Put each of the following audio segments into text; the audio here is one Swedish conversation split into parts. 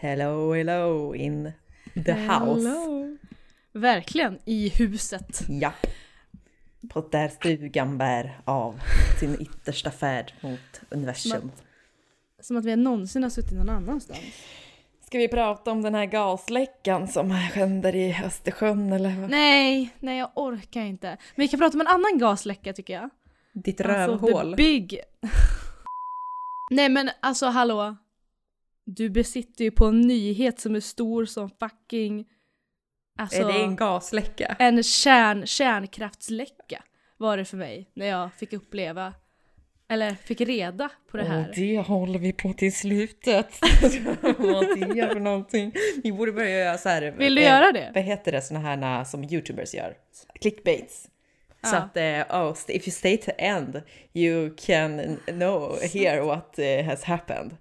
Hello, hello in the house. Hello. Verkligen, i huset. Ja. På där stugan bär av sin yttersta färd mot universum. Som att vi någonsin har suttit någon annanstans. Ska vi prata om den här gasläckan som händer i Östersjön eller? Nej, nej jag orkar inte. Men vi kan prata om en annan gasläcka tycker jag. Ditt Alltså, rövhål. the big. nej men alltså hallå. Du besitter ju på en nyhet som är stor som fucking... Alltså, Är det en gasläcka? en kärn, kärnkraftsläcka var det för mig när jag fick uppleva, eller fick reda på det här. Och det håller vi på till slutet. Vad det är för någonting. Vi borde börja göra så här. Vill du eh, göra det? Vad heter det såna här som youtubers gör? Clickbaits. Så Ja. att, eh, oh, if you stay to end you can know, hear what eh, has happened.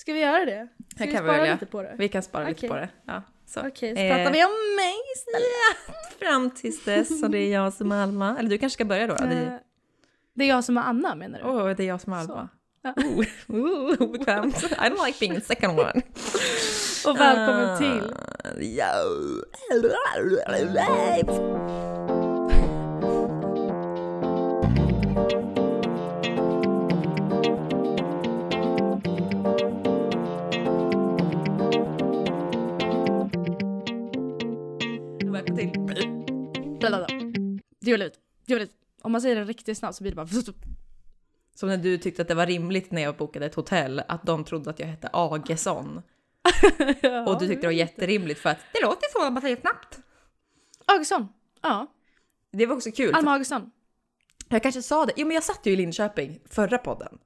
Ska vi göra det? Ska vi kan vi spara välja. lite på det? Vi kan spara lite Okej. på det. Ja, så. Okej, så Eh, pratar vi om mig istället. Fram tills dess, och det är jag som är Alma. Eller du kanske ska börja då? då. Det, Eh, Det är jag som är Anna menar du? oh, det är jag som är Så. Alma. Ja. Oh, oh, obekvämt. I don't like being the second one. Och välkommen till Välkommen Djuligt, djuligt. Om man säger det riktigt snabbt så blir det bara Som när du tyckte att det var rimligt när jag bokade ett hotell att de trodde att jag hette Agesson. Och du tyckte det var jätterimligt för att det låter så om man säger snabbt. Augustsson. Ja, Det var också kul. Alma Augustsson. Jag kanske sa det. Jo, men jag satt ju i Linköping förra podden.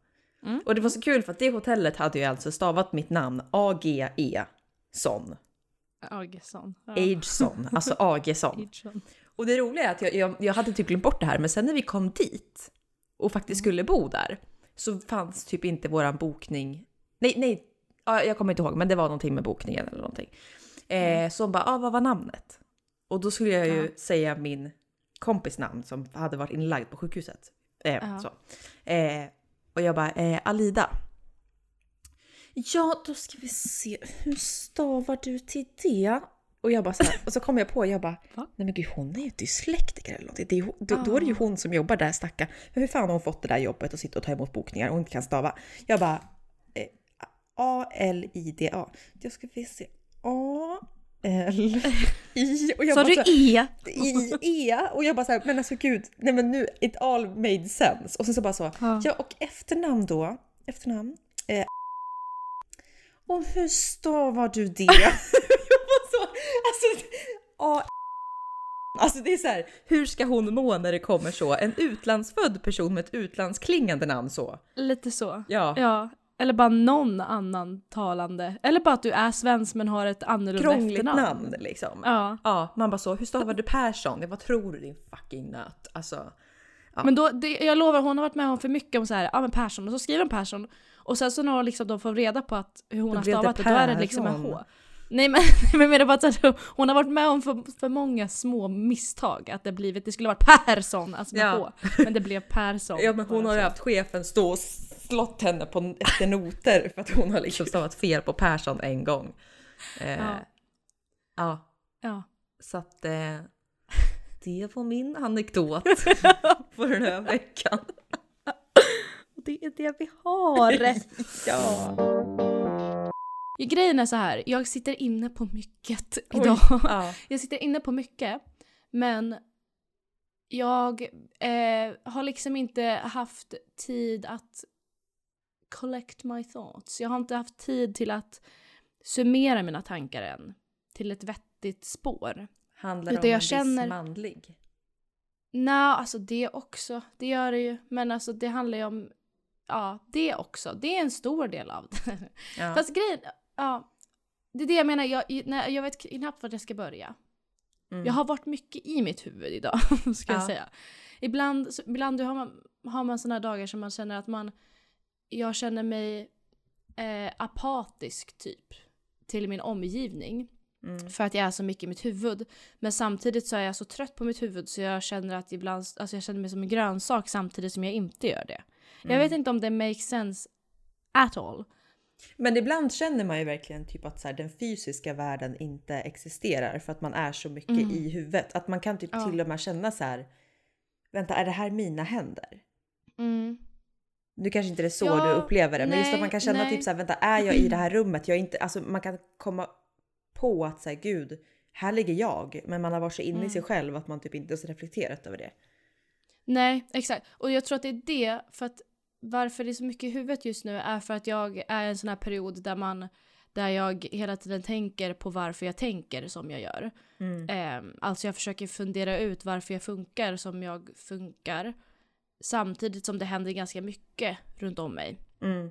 Mm. Och det var så kul för att det hotellet hade ju alltså stavat mitt namn A-G-E son. Augustsson. Ja. Ageson, alltså Agesson. Ageson. Och det roliga är att jag, jag, jag hade typ glömt bort det här, men sen när vi kom dit och faktiskt skulle bo där så fanns typ inte våran bokning. Nej, nej, ja, jag kommer inte ihåg, men det var någonting med bokningen eller någonting. Eh, så hon bara, ah, vad var namnet? Och då skulle jag ju Ja. säga min kompis namn som hade varit inlagd på sjukhuset. Eh, Ja. så. Eh, och jag bara, eh, Alida. Ja, då ska vi se. Hur stavar du till det? Och jag bara så här, och så kom jag på, jag bara, Va? nej men gud hon är ju dyslektiker eller någonting. Det är, ju- då, då är det ju Ah. hon som jobbar där stacka. Men hur fan har hon fått det där jobbet och sitta och ta emot bokningar och inte kan stava? Jag bara, eh, A-L-I-D-A. Jag ska vi se. A-L-I. Och jag Sa du E? i E och jag bara så här, men alltså gud, nej men nu, it all made sense. Och sen så bara så, Ja. ja och efternamn då, efternamn. Eh, och hur stavar du det? jag alltså, A Alltså det är så här, hur ska hon må när det kommer så? En utlandsfödd person med ett utlandsklingande namn så? Lite så. Ja. Ja. Eller bara någon annan talande. Eller bara att du är svensk men har ett annorlunda Krångligt efternamn. namn liksom. Ja. Ja, man bara så, hur stavar du Persson? Ja, vad tror du din fucking nöt? Alltså. Ja. Men då, det, jag lovar, hon har varit med om för mycket om så här, ja men Persson, och så skriver hon Persson. Och sen så när liksom de får reda på att hur hon Då har stavat det, då är det liksom en. H. Nej men, men jag menar bara att hon har varit med om för, för många små misstag. Att det blivit, det skulle varit Persson, alltså med Ja. H. Men det blev Persson. Ja men hon har ju haft chefen stå och slått henne på efter noter för att hon har liksom stavat fel på Persson en gång. Eh, Ja. ja. så. Ja. så att eh, det var min anekdot för den här veckan. Och det är det vi har. Ja. Grejen är så här, jag sitter inne på mycket Oj. idag. ja. Jag sitter inne på mycket, men jag eh, har liksom inte haft tid att collect my thoughts. Jag har inte haft tid till att summera mina tankar än till ett vettigt spår. Handlar Utan om jag en känner- viss manlig. Nej, alltså det också. Det gör det ju. Men alltså det handlar ju om, ja, det också. Det är en stor del av det. Ja. Fast grejen, ja. Det är det jag menar, jag, nej, jag vet knappt vart jag ska börja. Mm. Jag har varit mycket i mitt huvud idag, ska jag Ja. säga. Ibland, så- ibland har man, har man såna dagar som man känner att man... Jag känner mig eh, apatisk, typ, till min omgivning. Mm. För att jag är så mycket i mitt huvud. Men samtidigt så är jag så trött på mitt huvud så jag känner att ibland, alltså jag känner mig som en grönsak samtidigt som jag inte gör det. Jag Mm. vet inte om det makes sense at all. Men ibland känner man ju verkligen typ att så här, den fysiska världen inte existerar för att man är så mycket Mm. i huvudet. Att man kan typ Ja. till och med känna så här. Vänta, är det här mina händer? Mm. Nu kanske inte det är så Ja, du upplever det, men just att nej, man kan känna nej. typ så här, vänta, är jag i det här rummet? Jag är inte, alltså man kan komma på att säga gud, här ligger jag, men man har varit så inne Mm. i sig själv att man typ inte ens reflekterat över det. Nej, exakt. Och jag tror att det är det, för att varför det är så mycket i huvudet just nu är för att jag är i en sån här period där man där jag hela tiden tänker på varför jag tänker som jag gör. Mm. Eh, alltså jag försöker fundera ut varför jag funkar som jag funkar. Samtidigt som det händer ganska mycket runt om mig. Mm.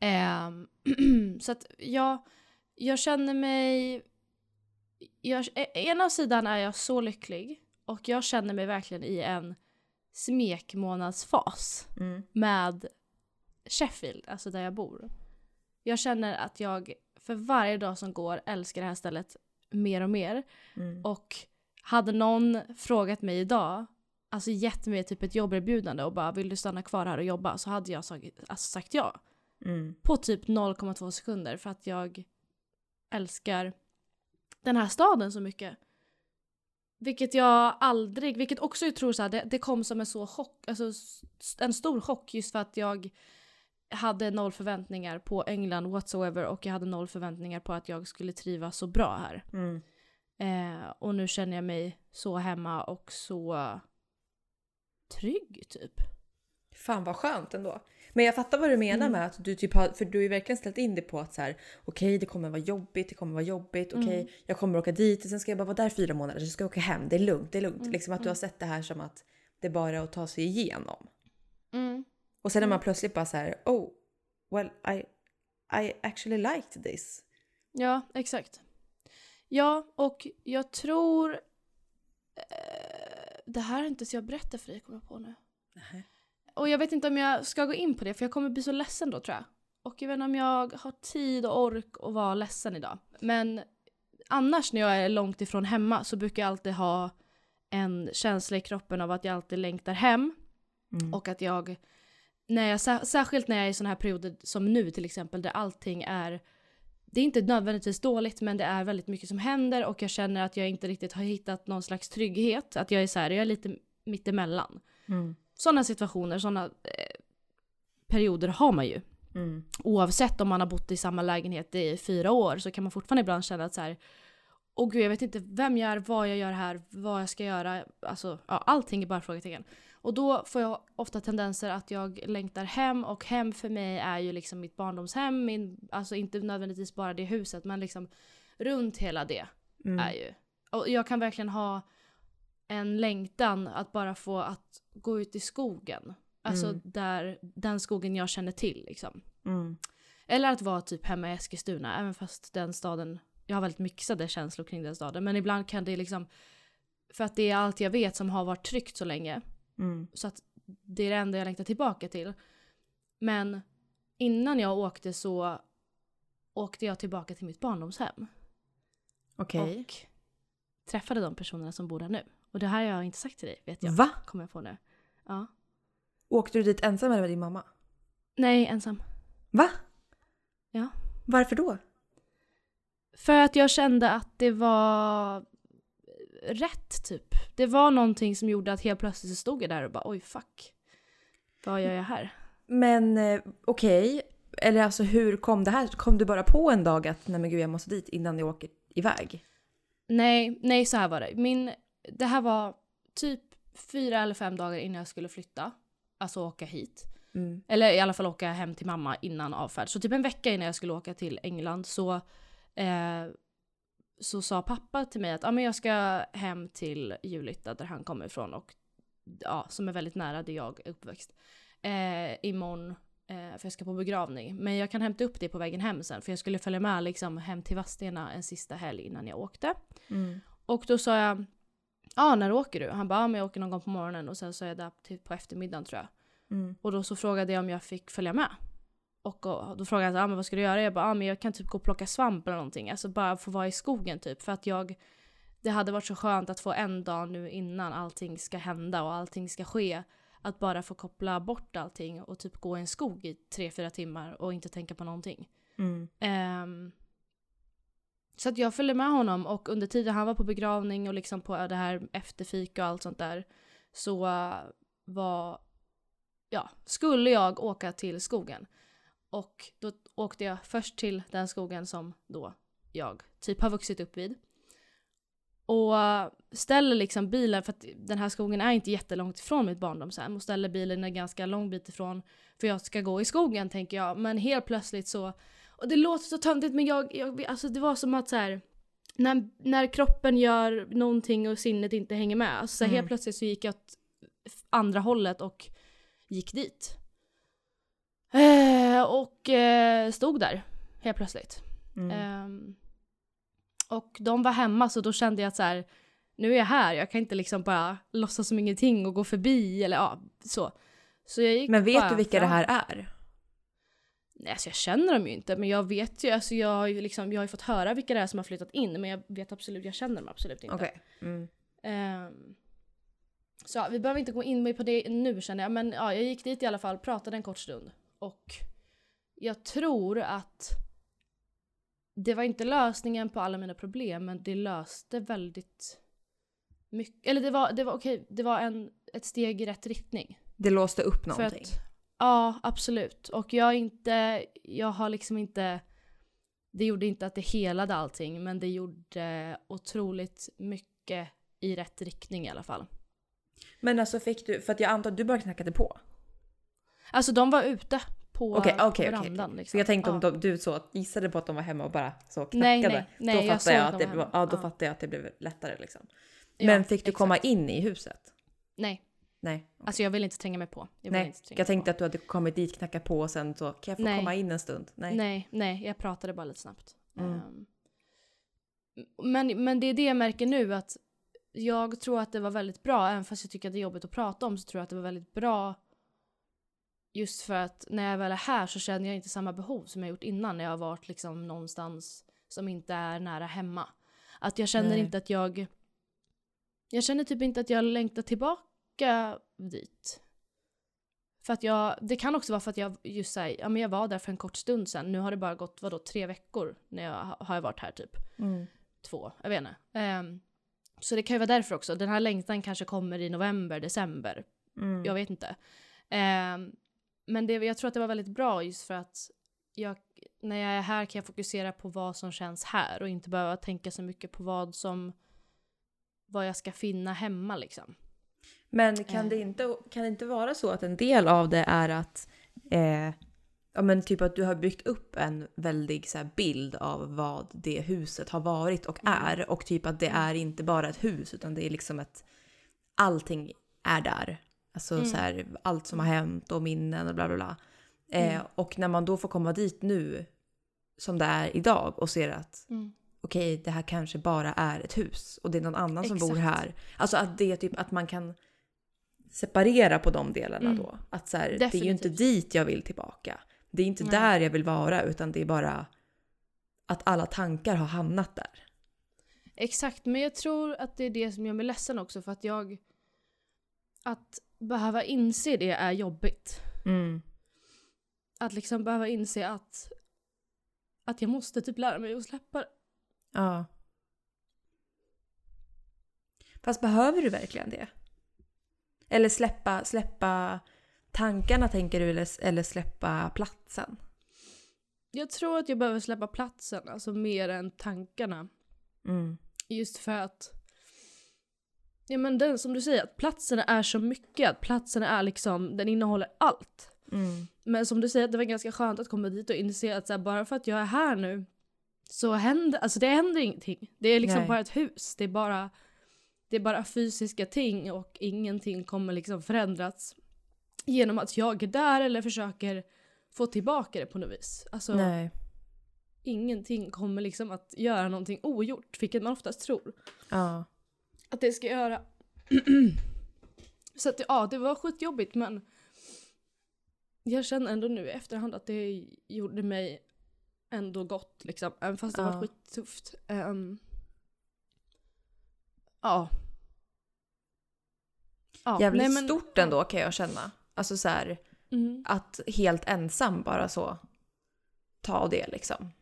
Ehm, så att jag, jag känner mig... Jag, e- ena sidan är jag så lycklig och jag känner mig verkligen i en smekmånadsfas Mm. med Sheffield, alltså där jag bor. Jag känner att jag för varje dag som går älskar det här stället mer och mer. Mm. Och hade någon frågat mig idag, alltså gett mig typ ett jobberbjudande och bara vill du stanna kvar här och jobba så hade jag sagt, alltså sagt ja. Mm. På typ 0,2 sekunder för att jag älskar den här staden så mycket. Vilket jag aldrig, vilket också jag tror så här, det, det kom som en så chock, alltså en stor chock just för att jag hade noll förväntningar på England whatsoever och jag hade noll förväntningar på att jag skulle trivas så bra här. Mm. Eh, och nu känner jag mig så hemma och så trygg typ. Fan vad skönt ändå. Men jag fattar vad du menar Mm. med att du typ har, för du har ju verkligen ställt in dig på att så här, okej det kommer vara jobbigt, det kommer vara jobbigt, okej Mm. jag kommer åka dit och sen ska jag bara vara där fyra månader, så ska jag åka hem, det är lugnt, det är lugnt. Mm, Liksom att du mm. har sett det här som att det bara är att ta sig igenom. Mm. Och sen när man Mm. plötsligt bara så här, oh, well I, I actually liked this. Ja, exakt. Ja, och jag tror... Eh, det här är inte så jag berättar för dig, kommer jag på nu. Och jag vet inte om jag ska gå in på det, för jag kommer bli så ledsen då tror jag. Och jag vet inte om jag har tid och ork att vara ledsen idag. Men annars när jag är långt ifrån hemma så brukar jag alltid ha en känsla i kroppen av att jag alltid längtar hem. Mm. Och att jag, när jag, sär- särskilt när jag är i sådana här perioder som nu till exempel, där allting är, det är inte nödvändigtvis dåligt men det är väldigt mycket som händer och jag känner att jag inte riktigt har hittat någon slags trygghet. Att jag är så här, jag är lite mittemellan. Mm. Sådana situationer, sådana eh, perioder har man ju. Mm. Oavsett om man har bott i samma lägenhet i fyra år så kan man fortfarande ibland känna att så här, åh gud jag vet inte vem jag är, vad jag gör här, vad jag ska göra. Alltså ja, allting är bara frågetecken. Och då får jag ofta tendenser att jag längtar hem och hem för mig är ju liksom mitt barndomshem, min, alltså inte nödvändigtvis bara det huset men liksom runt hela det Mm. är ju. Och jag kan verkligen ha en längtan att bara få att gå ut i skogen. Alltså Mm. där, den skogen jag känner till liksom. Mm. Eller att vara typ hemma i Eskilstuna, även fast den staden, jag har väldigt mixade känslor kring den staden. Men ibland kan det liksom, för att det är allt jag vet som har varit tryggt så länge. Mm. Så att det är det enda jag längtar tillbaka till. Men innan jag åkte så åkte jag tillbaka till mitt barndomshem. Okej. Och träffade de personerna som bor där nu. Och det här har jag inte sagt till dig, vet jag. Va? Kommer jag på nu. Ja. Åkte du dit ensam eller med din mamma? Nej, ensam. Va? Ja. Varför då? För att jag kände att det var rätt typ. Det var någonting som gjorde att helt plötsligt så stod jag där och bara oj fuck. Vad gör jag här? Men eh, okej, eller alltså hur kom det här? Kom du bara på en dag att nej men gud jag måste dit innan jag åker iväg? Nej, nej så här var det. Min, det här var typ fyra eller fem dagar innan jag skulle flytta. Alltså åka hit. Mm. Eller i alla fall åka hem till mamma innan avfärd. Så typ en vecka innan jag skulle åka till England så, eh, så sa pappa till mig att ah, men jag ska hem till Julita där han kommer ifrån och ja, som är väldigt nära där jag är uppväxt. Eh, imorgon, eh, för jag ska på begravning. Men jag kan hämta upp det på vägen hem sen för jag skulle följa med liksom hem till Vadstena en sista helg innan jag åkte. Mm. Och då sa jag, ja ah, när åker du? Han bara, ah, men jag åker någon gång på morgonen och sen så är jag där till, på eftermiddagen tror jag. Mm. Och då så frågade jag om jag fick följa med. Och, och då frågade han ah, men vad ska du göra? Jag bara, ah, men jag kan typ gå och plocka svamp eller någonting. Alltså bara få vara i skogen typ. För att jag, det hade varit så skönt att få en dag nu innan allting ska hända och allting ska ske. Att bara få koppla bort allting och typ gå i en skog i tre, fyra timmar och inte tänka på någonting. Mm. Ehm, så att jag följde med honom och under tiden han var på begravning och liksom på det här efterfik och allt sånt där så äh, var, ja, skulle jag åka till skogen. Och då åkte jag först till den skogen som då jag typ har vuxit upp vid. Och äh, ställer liksom bilen, för att den här skogen är inte jättelångt ifrån mitt barndomshem och ställer bilen en ganska lång bit ifrån för jag ska gå i skogen tänker jag. Men helt plötsligt så, och det låter så töntigt men jag, jag alltså det var som att så här, när, när kroppen gör någonting och sinnet inte hänger med. Alltså så här, Mm. helt plötsligt så gick jag åt andra hållet och gick dit. Eh, och eh, stod där helt plötsligt. Mm. Ehm, och de var hemma så då kände jag att så här, nu är jag här, jag kan inte liksom bara låtsas som ingenting och gå förbi eller ja, så. Så jag gick Men vet du vilka det fram. här är? Nej, alltså jag känner dem ju inte, men jag vet ju, alltså jag har ju liksom, jag har ju fått höra vilka det är som har flyttat in, men jag vet absolut, jag känner dem absolut inte. Okej. Mm. Ehm, så ja, vi behöver inte gå in på det nu känner jag, men ja, jag gick dit i alla fall, pratade en kort stund. Och jag tror att det var inte lösningen på alla mina problem, men det löste väldigt mycket. Eller det var, det var okej, det var en, ett steg i rätt riktning. Det låste upp För någonting. att, ja, absolut. Och jag inte, jag har liksom inte, det gjorde inte att det helade allting, men det gjorde otroligt mycket i rätt riktning i alla fall. Men alltså fick du, för att jag antar att du bara knackade på. Alltså de var ute på okej, okej. verandan. För Liksom. jag tänkte om ja. de, du så gissade på att de var hemma och bara så knackade. Nej, nej, nej, då jag fattar jag, att att de det, var ja, då Ja. jag att det blev lättare liksom. Ja, Men fick du exakt. komma in i huset? Nej, Nej. alltså jag vill inte tränga mig på. Jag, nej. Jag tänkte på. att du hade kommit dit, knackat på och sen så kan jag få Nej. komma in en stund? Nej. Nej, nej, jag pratade bara lite snabbt. Mm. Ehm, men, men det är det jag märker nu att jag tror att det var väldigt bra, även fast jag tycker att det är jobbigt att prata om så tror jag att det var väldigt bra just för att när jag väl är här så känner jag inte samma behov som jag gjort innan när jag har varit liksom någonstans som inte är nära hemma. Att jag känner Nej. inte att jag jag känner typ inte att jag längtar tillbaka dit. För att jag, det kan också vara för att jag just säger, ja men jag var där för en kort stund sen. Nu har det bara gått, vadå, tre veckor när jag ha- har jag varit här typ. Mm. Två, jag vet inte. Ehm, så det kan ju vara därför också. Den här längtan kanske kommer i november, december. Mm. Jag vet inte. Ehm, men det, jag tror att det var väldigt bra just för att jag, när jag är här kan jag fokusera på vad som känns här och inte behöva tänka så mycket på vad som vad jag ska finna hemma liksom. Men kan det, Eh. inte, kan det inte vara så att en del av det är att eh, ja, men typ att du har byggt upp en väldig så bild av vad det huset har varit och Mm. är och typ att det är inte bara ett hus utan det är liksom ett allting är där. Alltså Mm. så här, allt som har hänt och minnen och bla bla bla. Eh, Mm. och när man då får komma dit nu som det är idag och ser att okej, det här kanske bara är ett hus och det är någon annan som bor Exakt. här. Alltså att det är typ att man kan separera på de delarna Mm. då. Att så här, det är ju inte dit jag vill tillbaka. Det är inte Nej. där jag vill vara utan det är bara att alla tankar har hamnat där. Exakt, men jag tror att det är det som gör mig ledsen också för att jag... Att behöva inse det är jobbigt. Mm. Att liksom behöva inse att... Att jag måste typ lära mig att släppa det. Ja. Fast behöver du verkligen det? Eller släppa, släppa tankarna tänker du eller, eller släppa platsen? Jag tror att jag behöver släppa platsen, alltså mer än tankarna. Mm. Just för att... Ja men den som du säger, att platsen är så mycket. Att platsen är liksom, den innehåller allt. Mm. Men som du säger, det var ganska skönt att komma dit och inse att här, bara för att jag är här nu så händer, alltså det händer ingenting. Det är liksom Nej. bara ett hus. Det är bara, det är bara fysiska ting och ingenting kommer liksom förändras genom att jag är där eller försöker få tillbaka det på något vis. Alltså Nej. ingenting kommer liksom att göra någonting ogjort, vilket man oftast tror Ja. att det ska göra. så att ja, det var skitjobbigt men jag känner ändå nu i efterhand att det gjorde mig ändå gott liksom. Även fast det Ja. var skittufft. Um, ja. ja. Jävligt nej, men- stort ändå kan jag känna. Alltså så här, Mm. att helt ensam bara så ta det liksom.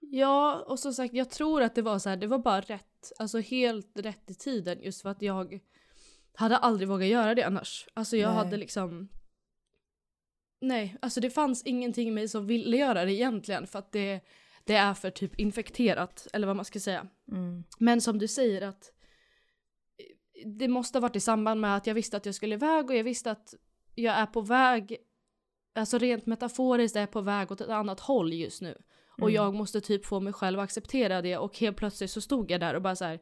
Ja, och som sagt jag tror att det var så här, det var bara rätt, alltså helt rätt i tiden just för att jag hade aldrig vågat göra det annars. Alltså jag Nej. hade liksom Nej, alltså det fanns ingenting i mig som ville göra det egentligen för att det, det är för typ infekterat, eller vad man ska säga. Mm. Men som du säger att eh, det måste ha varit i samband med att jag visste att jag skulle iväg och jag visste att jag är på väg, alltså rent metaforiskt är jag på väg åt ett annat håll just nu. Och Mm. jag måste typ få mig själv att acceptera det och helt plötsligt så stod jag där och bara så här.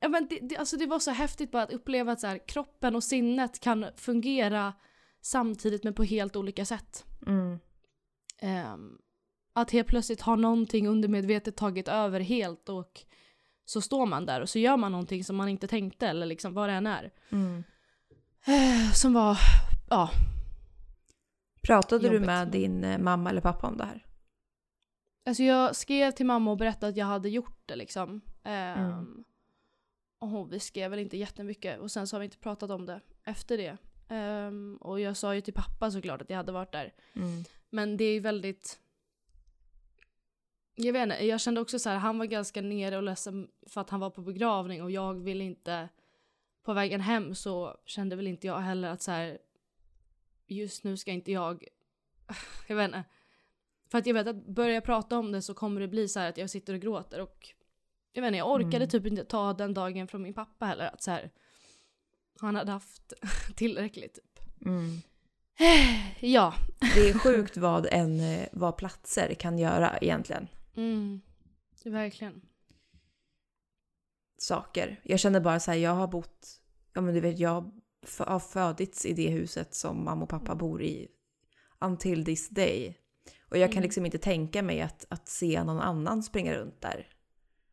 Ja, men det, det, alltså det var så häftigt bara att uppleva att så här, kroppen och sinnet kan fungera samtidigt men på helt olika sätt. Mm. Ehm, att helt plötsligt har någonting undermedvetet tagit över helt och så står man där och så gör man någonting som man inte tänkte eller liksom vad det än är. Mm. Eh, som var, ja. Pratade du Jobbigt. med din eh, mamma eller pappa om det här? Alltså jag skrev till mamma och berättade att jag hade gjort det liksom. Ehm, Mm. Och vi skrev väl inte jättemycket och sen så har vi inte pratat om det efter det. Ehm, och jag sa ju till pappa såklart att jag hade varit där. Mm. Men det är ju väldigt... Jag vet inte, jag kände också så här, han var ganska nere och ledsen för att han var på begravning och jag ville inte... På vägen hem så kände väl inte jag heller att så här, just nu ska inte jag... Jag vet inte. För att jag vet att börjar jag prata om det så kommer det bli så här att jag sitter och gråter och jag vet inte, jag orkade Mm. typ inte ta den dagen från min pappa heller. Att så här, han hade haft tillräckligt. Typ. Mm. Ja. Det är sjukt vad, en, eh, vad platser kan göra egentligen. Mm. Verkligen. Saker. Jag känner bara så här, jag har bott, ja men du vet jag har födits i det huset som mamma och pappa bor i until this day. Och jag kan Mm. liksom inte tänka mig att, att se någon annan springa runt där.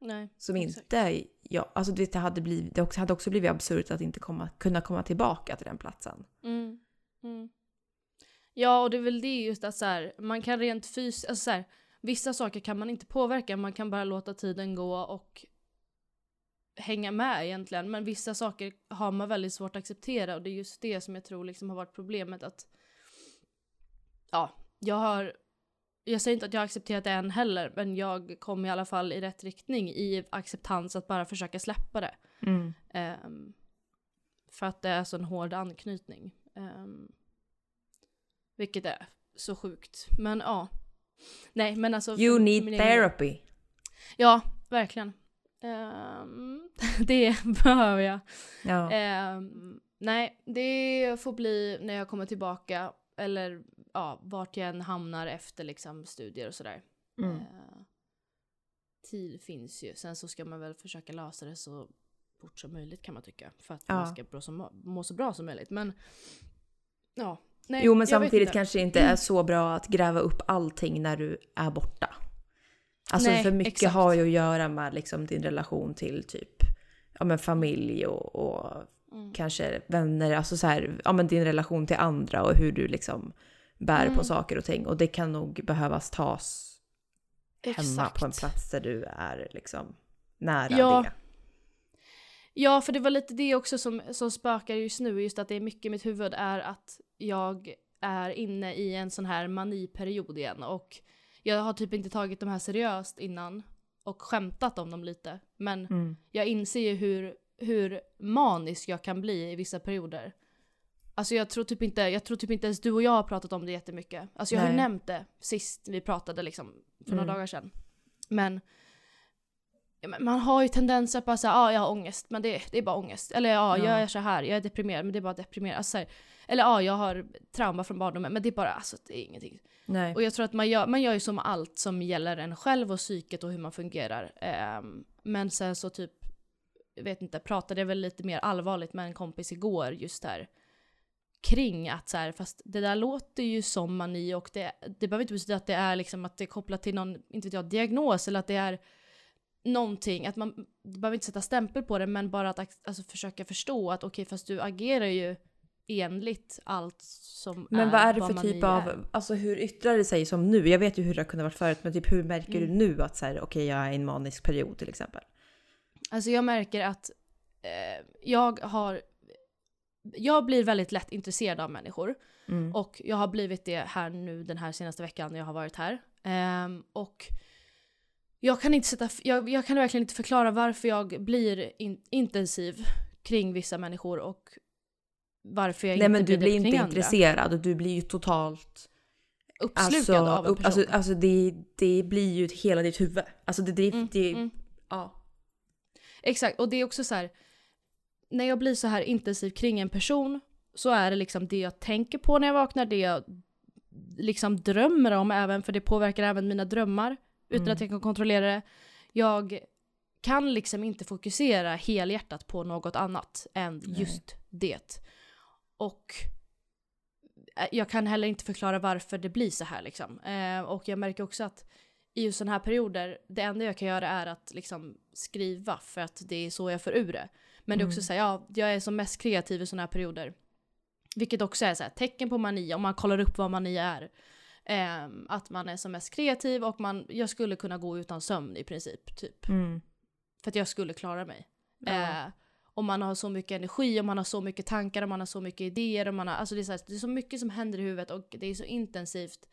Nej. Som Exakt. inte, ja, alltså du vet, det hade, blivit, det hade också blivit absurt att inte komma, kunna komma tillbaka till den platsen. Mm. Mm. Ja, och det är väl det just att så här, man kan rent fysiskt, alltså så här, vissa saker kan man inte påverka, man kan bara låta tiden gå och hänga med egentligen. Men vissa saker har man väldigt svårt att acceptera och det är just det som jag tror liksom har varit problemet att ja, jag har jag säger inte att jag har accepterat det än heller, men jag kom i alla fall i rätt riktning i acceptans att bara försöka släppa det. Ehm, för att det är så en hård anknytning. Ehm, vilket är så sjukt. Men ja. Nej men alltså. You need egen- therapy. Ja, verkligen. Ehm, det behöver jag. Ja. Ehm, nej, det får bli när jag kommer tillbaka. Eller ja, vart jag än hamnar efter liksom studier och sådär. Mm. Eh, tid finns ju. Sen så ska man väl försöka lösa det så fort som möjligt kan man tycka. För att Ja. man ska må så, må så bra som möjligt. Men ja. Nej, Jo men samtidigt inte. kanske det inte är så bra att gräva upp allting när du är borta. Alltså Nej, för mycket exakt. har ju att göra med liksom din relation till typ ja, men familj och, och Mm. kanske vänner. Alltså så här, ja, men din relation till andra och hur du liksom bär på Mm. saker och ting. Och det kan nog behövas tas hemma på en Exakt. plats där du är liksom nära Ja. det. Ja, för det var lite det också som, som spökar just nu. Just att det är mycket i mitt huvud är att jag är inne i en sån här maniperiod igen. Och jag har typ inte tagit de här seriöst innan. Och skämtat om dem lite. Men Mm. jag inser ju hur, hur manisk jag kan bli i vissa perioder. Alltså jag tror, typ inte, jag tror typ inte ens du och jag har pratat om det jättemycket. Alltså jag har Nej. nämnt det sist vi pratade liksom för några Mm. dagar sedan. Men man har ju tendenser att säga ah, jag har ångest, men det, det är bara ångest. Eller ja, Ja. jag är så här, jag är deprimerad, men det är bara deprimerad. Alltså, här, eller ja, jag har trauma från barndomen, men det är bara, alltså det är ingenting. Nej. Och jag tror att man gör, man gör ju som allt som gäller en själv och psyket och hur man fungerar. Ehm, men sen så typ, jag vet inte, pratade jag väl lite mer allvarligt med en kompis igår just där. Kring att så här, fast det där låter ju som mani och det, det behöver inte betyda att det är liksom att det är kopplat till någon, inte vet jag, diagnos eller att det är någonting, att man behöver inte sätta stämpel på det men bara att alltså, försöka förstå att okej fast du agerar ju enligt allt som Men vad är det för typ är. av, alltså hur yttrar det sig som nu? Jag vet ju hur det har kunnat vara förut, men typ hur märker Mm. du nu att så här, okej jag är i en manisk period till exempel? Alltså jag märker att eh, jag har... Jag blir väldigt lätt intresserad av människor. Mm. Och jag har blivit det här nu den här senaste veckan när jag har varit här. Ehm, och jag kan, inte sätta, jag, jag kan verkligen inte förklara varför jag blir in, intensiv kring vissa människor och varför jag Nej inte men du blir blir det inte kring andra. intresserad och du blir ju totalt Uppslukad alltså, av en upp, person. alltså, alltså det, det blir ju hela ditt huvud. Alltså det, det, Mm, det mm. ja. Exakt, och det är också så här. När jag blir så här intensiv kring en person så är det liksom det jag tänker på när jag vaknar, det jag liksom drömmer om även, för det påverkar även mina drömmar utan Mm. att jag kan kontrollera det. Jag kan liksom inte fokusera helhjärtat på något annat än Nej. just det. Och eh, jag kan heller inte förklara varför det blir så här liksom. Eh, och jag märker också att i just sådana här perioder, det enda jag kan göra är att liksom skriva för att det är så jag får ur det. Men det är också Mm. så här, ja, jag är som mest kreativ i sådana här perioder. Vilket också är så här, tecken på mani, om man kollar upp vad mani är. Ehm, att man är som mest kreativ och man, jag skulle kunna gå utan sömn i princip. Typ. Mm. För att jag skulle klara mig. Ja. Eh, om man har så mycket energi, om man har så mycket tankar, om man har så mycket idéer. Om man har, alltså det, är så här, det är så mycket som händer i huvudet och det är så intensivt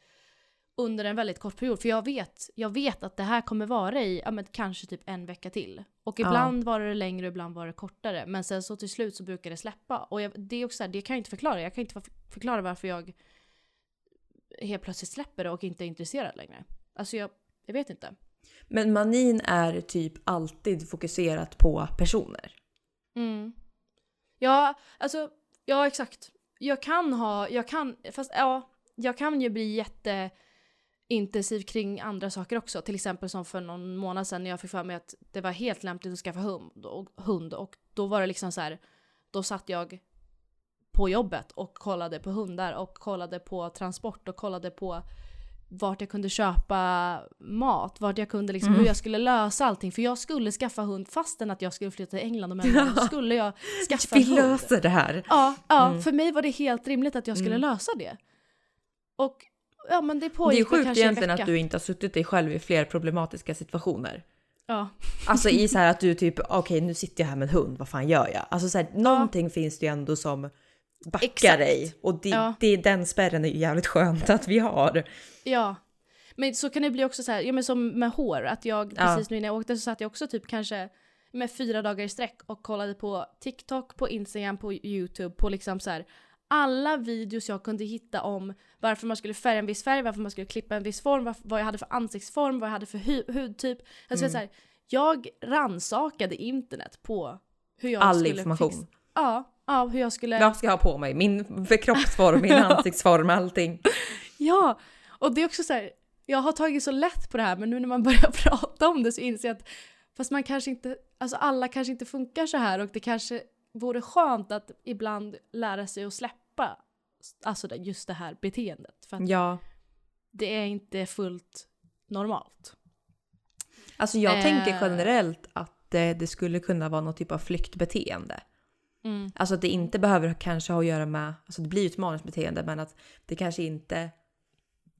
under en väldigt kort period. För jag vet, jag vet att det här kommer vara i ja, men kanske typ en vecka till. Och Ja. ibland var det längre ibland var det kortare. Men sen så till slut så brukar det släppa. Och jag, det är också så här, det kan jag inte förklara. Jag kan inte för- förklara varför jag helt plötsligt släpper det och inte är intresserad längre. Alltså jag, jag vet inte. Men manin är typ alltid fokuserat på personer. Mm. Ja, alltså, ja exakt. Jag kan ha, jag kan, fast ja, jag kan ju bli jätteintensiv kring andra saker också. Till exempel som för någon månad sedan när jag fick för mig att det var helt lämpligt att skaffa hund och, hund och då var det liksom så här, då satt jag på jobbet och kollade på hundar och kollade på transport och kollade på vart jag kunde köpa mat, vart jag kunde liksom, Mm. hur jag skulle lösa allting. För jag skulle skaffa hund fastän att jag skulle flytta till England om en månad. skulle jag skaffa Vi hund. löser det här. Ja, ja Mm. för mig var det helt rimligt att jag skulle Mm. lösa det. Och ja men det Det är pågick sjukt egentligen att du inte har suttit dig själv i fler problematiska situationer. Ja. Alltså i så här att du typ, okej nu sitter jag här med en hund, vad fan gör jag? Alltså så här, någonting finns det ju ändå som backar Exakt. dig. Och det, Ja. det, den spärren är ju jävligt skönt att vi har. Ja. Men så kan det bli också så här, ja men som med hår, att jag Ja. precis nu när jag åkte så satt jag också typ kanske med fyra dagar i sträck och kollade på TikTok, på Instagram, på YouTube, på liksom så här alla videos jag kunde hitta om varför man skulle färga en viss färg, varför man skulle klippa en viss form, vad jag hade för ansiktsform, vad jag hade för hu- hudtyp. Alltså Mm. så här, jag rannsakade internet på hur jag All skulle information. fixa- Ja, ja, hur jag skulle... Vad ska jag ha på mig? Min kroppsform, min ansiktsform, allting. Ja, och det är också så här, jag har tagit så lätt på det här men nu när man börjar prata om det så inser jag att fast man kanske inte, alltså alla kanske inte funkar så här och det kanske vore skönt att ibland lära sig att släppa alltså just det här beteendet för att Ja, det är inte fullt normalt. alltså jag Eh. tänker generellt att det skulle kunna vara någon typ av flyktbeteende. Mm. Alltså att det inte behöver kanske ha att göra med, alltså det blir ju ett maniskt beteende men att det kanske inte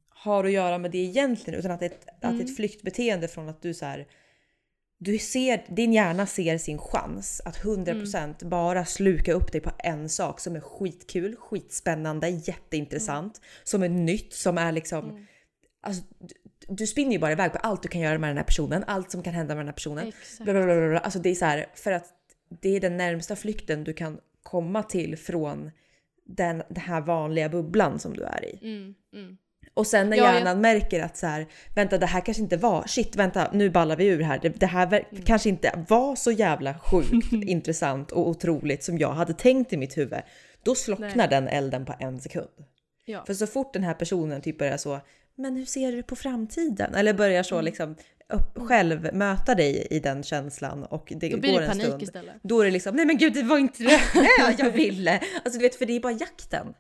har att göra med det egentligen utan att det är ett, att Mm. ett flyktbeteende från att du så här, du ser, din hjärna ser sin chans att 100% bara sluka upp dig på en sak som är skitkul, skitspännande, jätteintressant, som är nytt, som är liksom Mm. Alltså, du, du spinner ju bara iväg på allt du kan göra med den här personen, allt som kan hända med den här personen. Exakt. Alltså det är så här, för att det är den närmsta flykten du kan komma till från den, den här vanliga bubblan som du är i. Mm, mm. Och sen när Ja, jag- hjärnan märker att så här, vänta det här kanske inte var, shit vänta nu ballar vi ur här. Det, det här Mm. kanske inte var så jävla sjukt intressant och otroligt som jag hade tänkt i mitt huvud. Då slocknar Nej. den elden på en sekund. Ja. För så fort den här personen typ börjar så, men hur ser du på framtiden? Eller börjar så Mm. liksom upp, själv möta dig i den känslan och det Då blir går det en panik stund. istället. Då är det liksom, nej men gud det var inte det jag ville. Alltså du vet för det är bara jakten.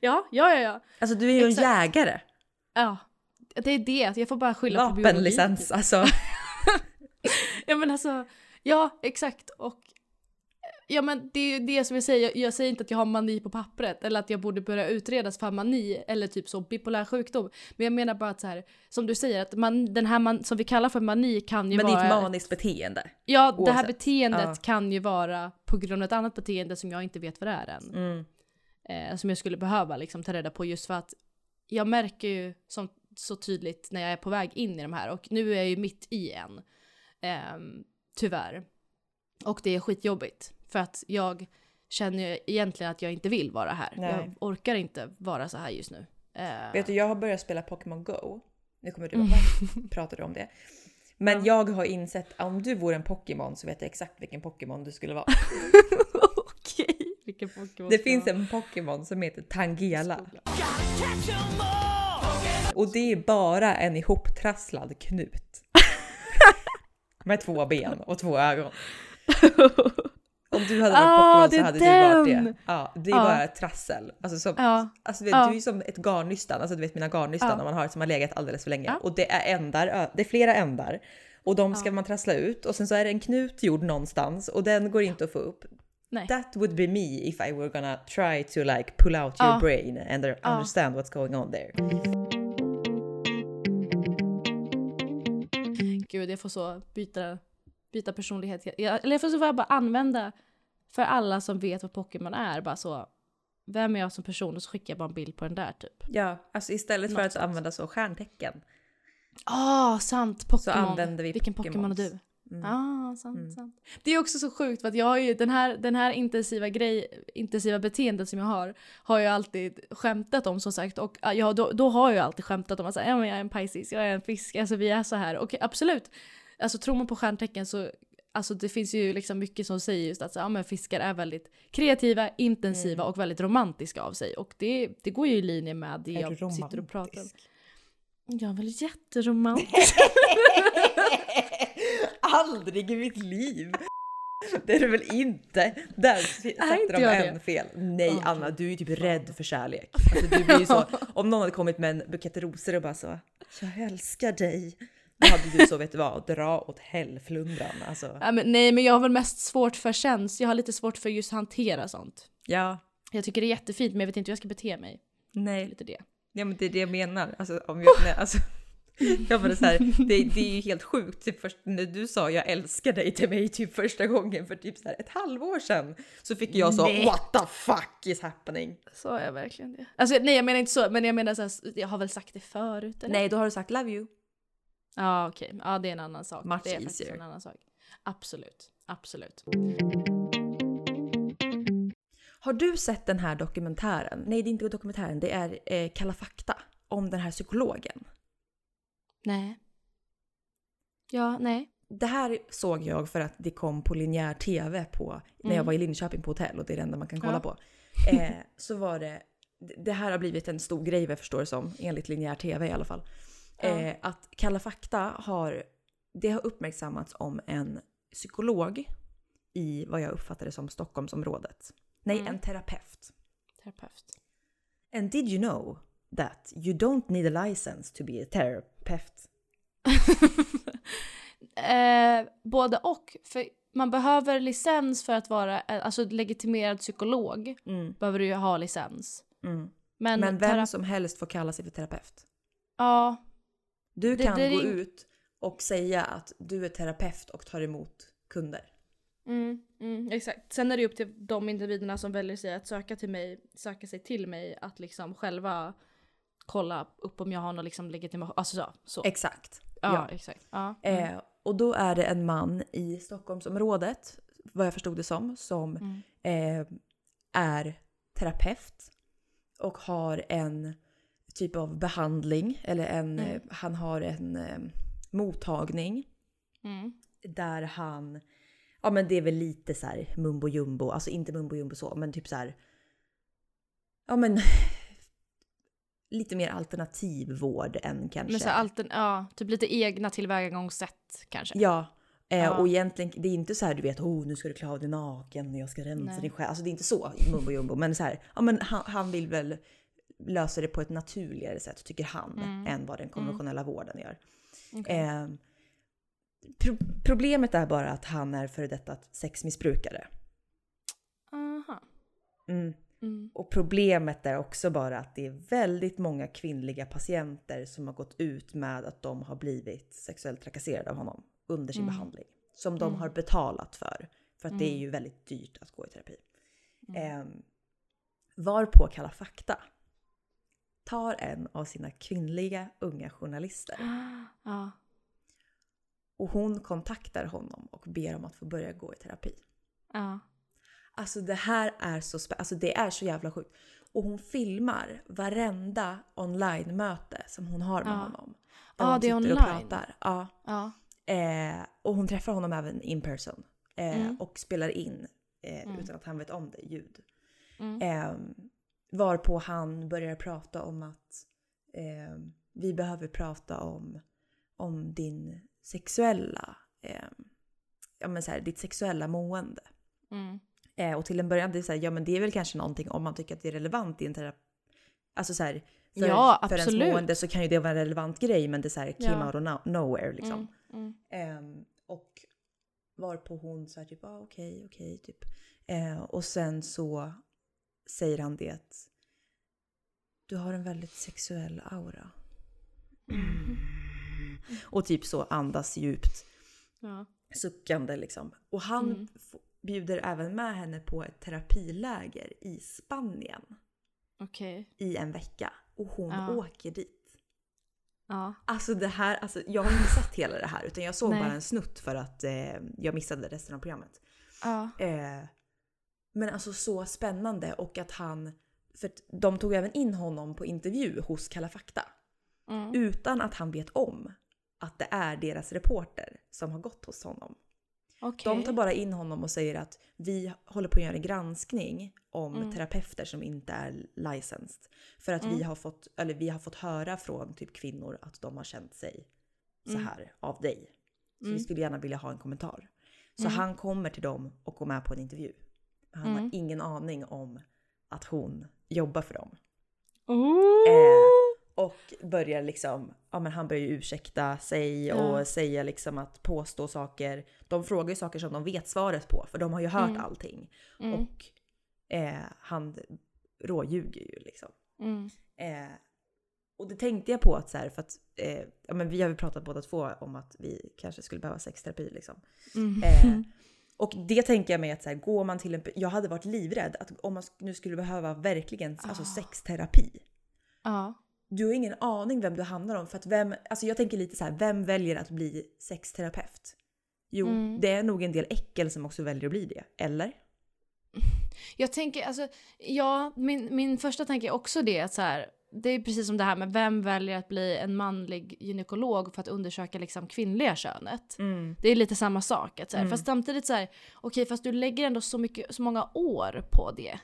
Ja, ja, ja, ja. Alltså du är ju en Exakt. jägare. Ja. Det är det, jag får bara skylla på biologi. Vapenlicens alltså. Ja men alltså, ja exakt och Ja men det är ju det som jag säger, jag, jag säger inte att jag har mani på pappret eller att jag borde börja utredas för mani eller typ så bipolär sjukdom. Men jag menar bara att så här, som du säger, att man, den här man, som vi kallar för mani kan ju Men det är vara... ett maniskt beteende. ja, det här oavsett. beteendet Ja. kan ju vara på grund av ett annat beteende som jag inte vet vad det är än. Mm. eh, som jag skulle behöva liksom ta reda på just för att jag märker ju som, så tydligt när jag är på väg in i de här och nu är jag ju mitt i en. Eh, tyvärr. Och det är skitjobbigt för att jag känner ju egentligen att jag inte vill vara här. Nej. Jag orkar inte vara så här just nu. Eh, Vet du, jag har börjat spela Pokémon Go. Nu kommer du Mm. ihåg, pratade om det. Men Ja. jag har insett att om du vore en Pokémon så vet jag exakt vilken Pokémon du skulle vara. Okej, vilken Pokémon Det finns en Pokémon som heter Tangela. Och det är bara en ihoptrasslad knut. Med två ben och två ögon. Om du hade varit Ah, Pokémon så hade du varit den! det. Ja, det är Ja. bara trassel. Alltså, som, ja, alltså du vet, Ja. du är ju som ett garnnystan. Alltså du vet mina garnnystan Ja. när man har som har legat alldeles för länge. Ja. Och det är ändar, det är flera ändar. Och de ska man trassla ut och sen så är det en knut gjord någonstans och den går inte att få upp. nej. That would be me if I were gonna try to like pull out your brain and understand what's going on there. Gud, jag får så byta, byta personlighet. Jag, eller jag får så bara använda för alla som vet vad Pokémon är. Bara så, vem är jag som person? Och så skickar jag bara en bild på den där typ. Ja, alltså istället för Något att sånt. använda så stjärntecken Ah, sant! Pokémon. använder vi Vilken Pokémon är du? Mm. Ah, sant, Mm. sant. Det är också så sjukt för att jag har ju den här, den här intensiva grej, intensiva beteendet som jag har, har jag alltid skämtat om som sagt och ja, då, då har jag alltid skämtat om att säga, ja, men jag är en Pisces, jag är en fisk, alltså vi är så här. Och absolut, alltså tror man på stjärntecken så Alltså det finns ju liksom mycket som säger just att så, ja, men fiskar är väldigt kreativa, intensiva Mm. och väldigt romantiska av sig. Och det, det går ju i linje med det Är jag du sitter och pratar om. Jag är väl jätteromantisk. Aldrig i mitt liv! Det är du väl inte? Där satte de en det? fel. Nej Okej. Anna, du är ju typ rädd för kärlek. Alltså, du blir ju så, om någon hade kommit med en bukett rosor och bara så “Jag älskar dig” Då hade du så, vet du vad, dra åt helflundran. Alltså, Ja, men, nej men jag har väl mest svårt för känns. Jag har lite svårt för just hantera sånt. ja, Jag tycker det är jättefint men jag vet inte hur jag ska bete mig. Det nej. lite det. Ja men det är det jag menar. Alltså, om jag, nej, alltså, jag bara så här, det, det är ju helt sjukt. Typ först, när du sa jag älskar dig till mig typ första gången för typ så här ett halvår sedan så fick jag så Nej. what the fuck is happening? Så är jag verkligen det. Alltså nej jag menar inte så men jag menar så här, jag har väl sagt det förut eller? Nej, då har du sagt love you. Ja okej, ja det är en annan sak. Much det är faktiskt easier. en annan sak. Absolut, absolut. Har du sett den här dokumentären? Nej, det är inte dokumentären. Det är eh, Kalla fakta om den här psykologen. Nej. Ja, nej. Det här såg jag för att det kom på linjär tv på när jag Mm. var i Linköping på hotell och det är det enda man kan kolla Ja. på. Eh, så var det, det här har blivit en stor grej vad jag förstår det som, enligt linjär tv i alla fall. Eh, att Kalla fakta har, det har uppmärksammats om en psykolog i vad jag uppfattade som Stockholmsområdet. Nej, Mm. en terapeut. Terapeut. And did you know that you don't need a license to be a therapist? eh, både och. För man behöver licens för att vara alltså legitimerad psykolog. Mm, Behöver du ju ha licens. mm. Men, Men vem som helst får kalla sig för terapeut. Ja, Du kan det är gå ing- ut och säga att du är terapeut och tar emot kunder. mm, mm, exakt. Sen är det upp till de individerna som väljer sig att söka till mig, söka sig till mig att liksom själva kolla upp om jag har någon liksom legitimation. Alltså så. så. Exakt. ja, ja. exakt. Ja. Mm. Eh, och då är det en man i Stockholmsområdet, vad jag förstod det som, som Mm. eh, är terapeut och har en typ av behandling eller en, Mm. eh, han har en eh, mottagning Mm. där han, ja men det är väl lite så här mumbo jumbo, alltså inte mumbo jumbo så, men typ så här, ja men lite mer alternativ vård än kanske. Men så allt, ja, typ lite egna tillvägagångssätt kanske. Ja. Eh, Ja. Och egentligen, det är inte så här du vet, oh nu ska du klä av dig naken och jag ska rensa Nej. din själ. Alltså det är inte så mumbo jumbo. Men så här, ja men han, han vill väl lösa det på ett naturligare sätt tycker han. Mm. Än vad den konventionella vården gör. Okej. Eh, pro problemet är bara att han är före detta sexmissbrukare. Aha. Mm. Mm. Och problemet är också bara att det är väldigt många kvinnliga patienter som har gått ut med att de har blivit sexuellt trakasserade av honom under sin Mm. behandling. Som de Mm. har betalat för. För att det är Mm. ju väldigt dyrt att gå i terapi. Mm. Ehm, Varpå Kalla fakta tar en av sina kvinnliga unga journalister Ja. och hon kontaktar honom och ber om att få börja gå i terapi. Ja. Alltså det här är så spä- alltså det är så jävla sjukt. Och hon filmar varenda online-möte som hon har med Ja. honom. Där Ja, de det är sitter och online. pratar. Ja. Ja. Eh, och hon träffar honom även in person. Eh, Mm. Och spelar in, eh, Mm. utan att han vet om det, ljud. Mm. Varpå han börjar prata om att eh, vi behöver prata om, om din sexuella, eh, ja men så här, ditt sexuella mående. Mm. Eh, och till en början, det är, så här, ja, men det är väl kanske någonting om man tycker att det är relevant i en terapi. Alltså så här, för, Ja, för ens mående så kan ju det vara en relevant grej men det är så här, came Ja. out of no- nowhere liksom. Mm. Mm. Ehm, och varpå hon så här typ, ah, okej, okej, typ. Eh, och sen så säger han det du har en väldigt sexuell aura. Mm. Och typ så andas djupt, Ja. suckande liksom. Och han Mm. bjuder även med henne på ett terapiläger i Spanien Okej. i en vecka. Och hon Ja. åker dit. Ja. Alltså det här, alltså jag har inte sett hela det här utan jag såg Nej. bara en snutt för att eh, jag missade resten av programmet. Ja. Eh, men alltså så spännande och att han, för de tog även in honom på intervju hos Kalla fakta. Mm. Utan att han vet om att det är deras reporter som har gått hos honom. Okej. De tar bara in honom och säger att vi håller på att göra en granskning om Mm. terapeuter som inte är licensed. För att vi, Mm. har fått, eller vi har fått höra från typ kvinnor att de har känt sig så Mm. här av dig. Så Mm. vi skulle gärna vilja ha en kommentar. Så Mm. han kommer till dem och går med på en intervju. Han har Mm. ingen aning om att hon jobbar för dem. Eh, och börjar liksom, ja men han börjar ju ursäkta sig Ja. och säga liksom att påstå saker. De frågar ju saker som de vet svaret på för de har ju hört Mm. allting. Mm. Och eh, han råljuger ju liksom. Mm. Eh, och det tänkte jag på att så här, för att eh, ja, men vi har ju pratat båda två om att vi kanske skulle behöva sexterapi liksom. Mm. Eh, och det tänker jag mig att så här, går man till en... Jag hade varit livrädd att om man nu skulle behöva verkligen alltså Ah. sexterapi. Ja. Du har ingen aning vem du hamnar om. För att vem, alltså jag tänker lite så här, vem väljer att bli sexterapeut? Jo, Mm. det är nog en del äckel som också väljer att bli det. Eller? Jag tänker, alltså, ja, min, min första tanke är också det att så här, det är precis som det här med vem väljer att bli en manlig gynekolog för att undersöka liksom kvinnliga könet. Det är lite samma sak. Att så här, Mm. Fast samtidigt så här, okej fast du lägger ändå så, mycket, så många år på det.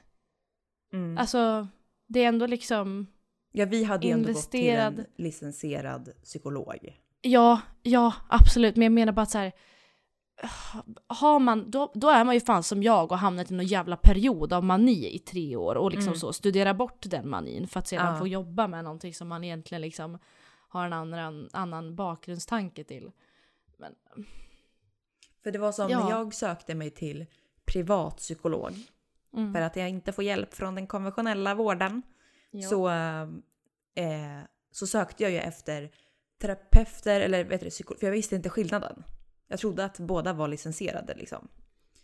Mm. Alltså, det är ändå liksom, ja, vi hade ju ändå gått till investerad- en licensierad psykolog. ja, ja absolut. Men jag menar bara att så här, har man, då, då är man ju fan som jag och hamnat i någon jävla period av mani i tre år och liksom Mm. så studera bort den manin för att sedan Ja. få jobba med någonting som man egentligen liksom har en annan, annan bakgrundstanke till. Men, För det var som Ja. när jag sökte mig till privatpsykolog mm, för att jag inte får hjälp från den konventionella vården. ja. Så, eh, så sökte jag ju efter terapeuter eller vet du, psyko- för jag visste inte skillnaden. Jag trodde att båda var licensierade liksom.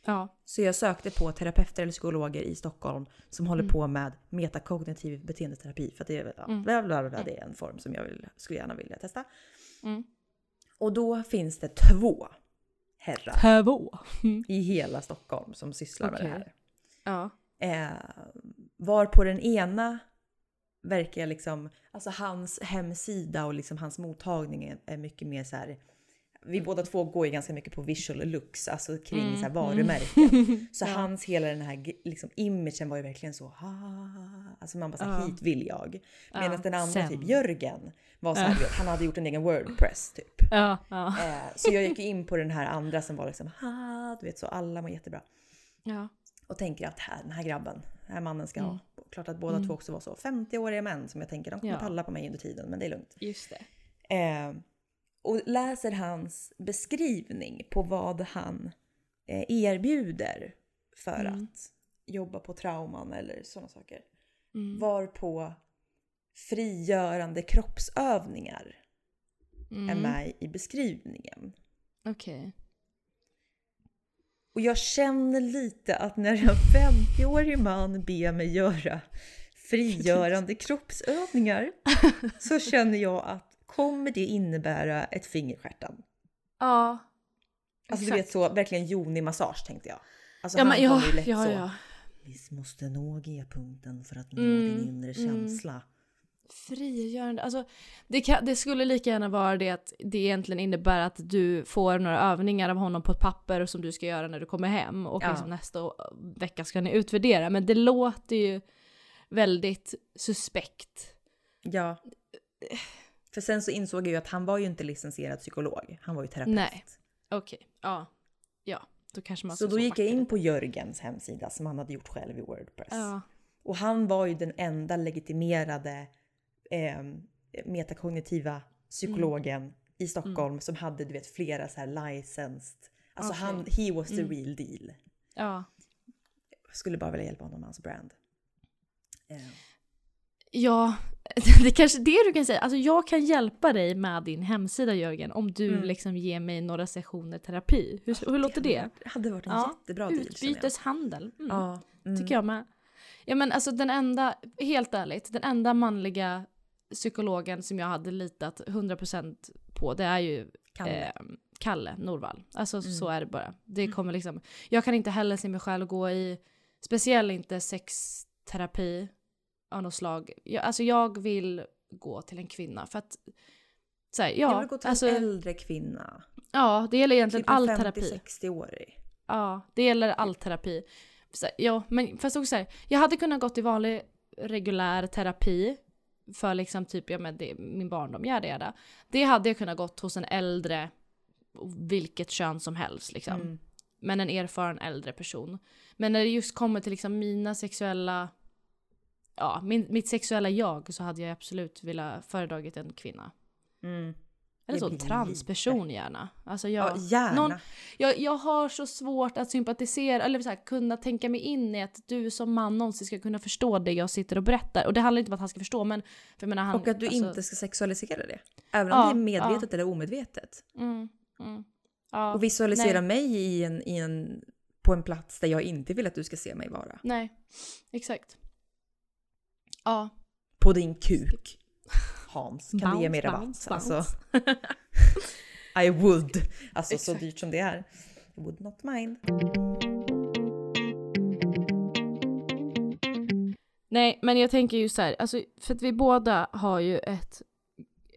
ja. Så jag sökte på terapeuter eller psykologer i Stockholm som håller Mm. på med metakognitiv beteendeterapi. För det, är- ja, Mm. bla, bla, bla, det är en form som jag vill, skulle gärna vilja testa. Mm. Och då finns det två herrar Två. i hela Stockholm som sysslar med Okej. det här. Ja. Eh, var på den ena verkar liksom, alltså hans hemsida och liksom hans mottagning är, är mycket mer så här. Vi båda två går ju ganska mycket på visual looks, alltså kring Mm, så här mm. varumärken. Så Ja. hans hela den här liksom, imagen var ju verkligen så, "Ah", alltså man bara så här, Ja. hit vill jag. Ja, Medan den andra, sen. typ Jörgen, var så här, Ja. han hade gjort en egen wordpress typ. Ja, ja. Eh, så jag gick in på den här andra som var liksom, ha, du vet så alla var jättebra. ja. Och tänker att här, den här grabben, den här mannen ska Mm. ha. Klart att båda Mm. två också var så 50-åriga män som jag tänker de kommer Ja. palla på mig under tiden men det är lugnt. Just det. Eh, och läser hans beskrivning på vad han eh, erbjuder för Mm. att jobba på trauman eller sådana saker. Mm. Var på frigörande kroppsövningar är Mm. med i beskrivningen. Okej. Och jag känner lite att när en 50-årig man ber mig göra frigörande kroppsövningar så känner jag att kommer det innebära ett finger i stjärten? Ja. Alltså du exakt. vet så, verkligen Joni-massage tänkte jag. Alltså Ja, han men ja, ju lätt ja, så. ja. Vi måste nå G-punkten för att nå Mm, din inre mm. känsla. Frigörande, alltså det, kan, det skulle lika gärna vara det att det egentligen innebär att du får några övningar av honom på ett papper som du ska göra när du kommer hem och Ja. liksom nästa vecka ska ni utvärdera. Men det låter ju väldigt suspekt. Ja. För sen så insåg jag ju att han var ju inte licensierad psykolog, han var ju terapeut. Nej. Okej, ja. Ja, då kanske man Så då gick jag in på Jörgens hemsida som han hade gjort själv i Wordpress. Ja. Och han var ju den enda legitimerade eh, metakognitiva psykologen Mm. i Stockholm som hade du vet flera så här licensed. Alltså Okej. han, he was the Mm. real deal. ja. Jag skulle bara vilja hjälpa honom med hans brand. Eh, Ja, det är kanske det du kan säga. Alltså jag kan hjälpa dig med din hemsida Jörgen om du Mm. liksom ger mig några sessioner terapi. Hur, hur låter hade det? hade varit en Ja, jättebra deal. Utbyteshandel. Mm. Ja, mm. Tycker jag med. Ja men alltså den enda, helt ärligt, den enda manliga psykologen som jag hade litat 100% på det är ju Kalle. eh, Kalle Norvall. Alltså Mm. så är det bara. Det kommer liksom, jag kan inte heller se mig själv gå i, speciellt inte sexterapi av något slag. Jag, alltså jag vill gå till en kvinna för att så här, ja, jag vill gå till alltså, en äldre kvinna. ja, det gäller egentligen Typ all terapi. 50-60-årig. Ja, det gäller all terapi. Så, ja, men fast också så här, jag hade kunnat gått i vanlig regulär terapi för liksom typ, ja men det, min barndom, jada jada. Det hade jag kunnat gått hos en äldre, vilket kön som helst liksom. Mm. Men en erfaren äldre person. Men när det just kommer till liksom mina sexuella, ja, min, mitt sexuella jag så hade jag absolut velat föredragit en kvinna. Mm. Eller så, blir transperson gärna. Alltså jag, Ja, gärna. någon- jag, jag har så svårt att sympatisera, eller så här, kunna tänka mig in i att du som man någonsin ska kunna förstå det jag sitter och berättar. Och det handlar inte om att han ska förstå, men... För menar, han, Och att du alltså, inte ska sexualisera det. Även om Ja, det är medvetet eller omedvetet. Mm, mm, ja, Och visualisera nej. mig i en, i en, på en plats där jag inte vill att du ska se mig vara. Nej, exakt. Ja. På din kuk. Hans, kan du ge Bounce, mig rabatt? bounce, Alltså, I would. Alltså så Exakt. dyrt som det är. I would not mind. Nej, men jag tänker ju så här, alltså, för att vi båda har ju ett,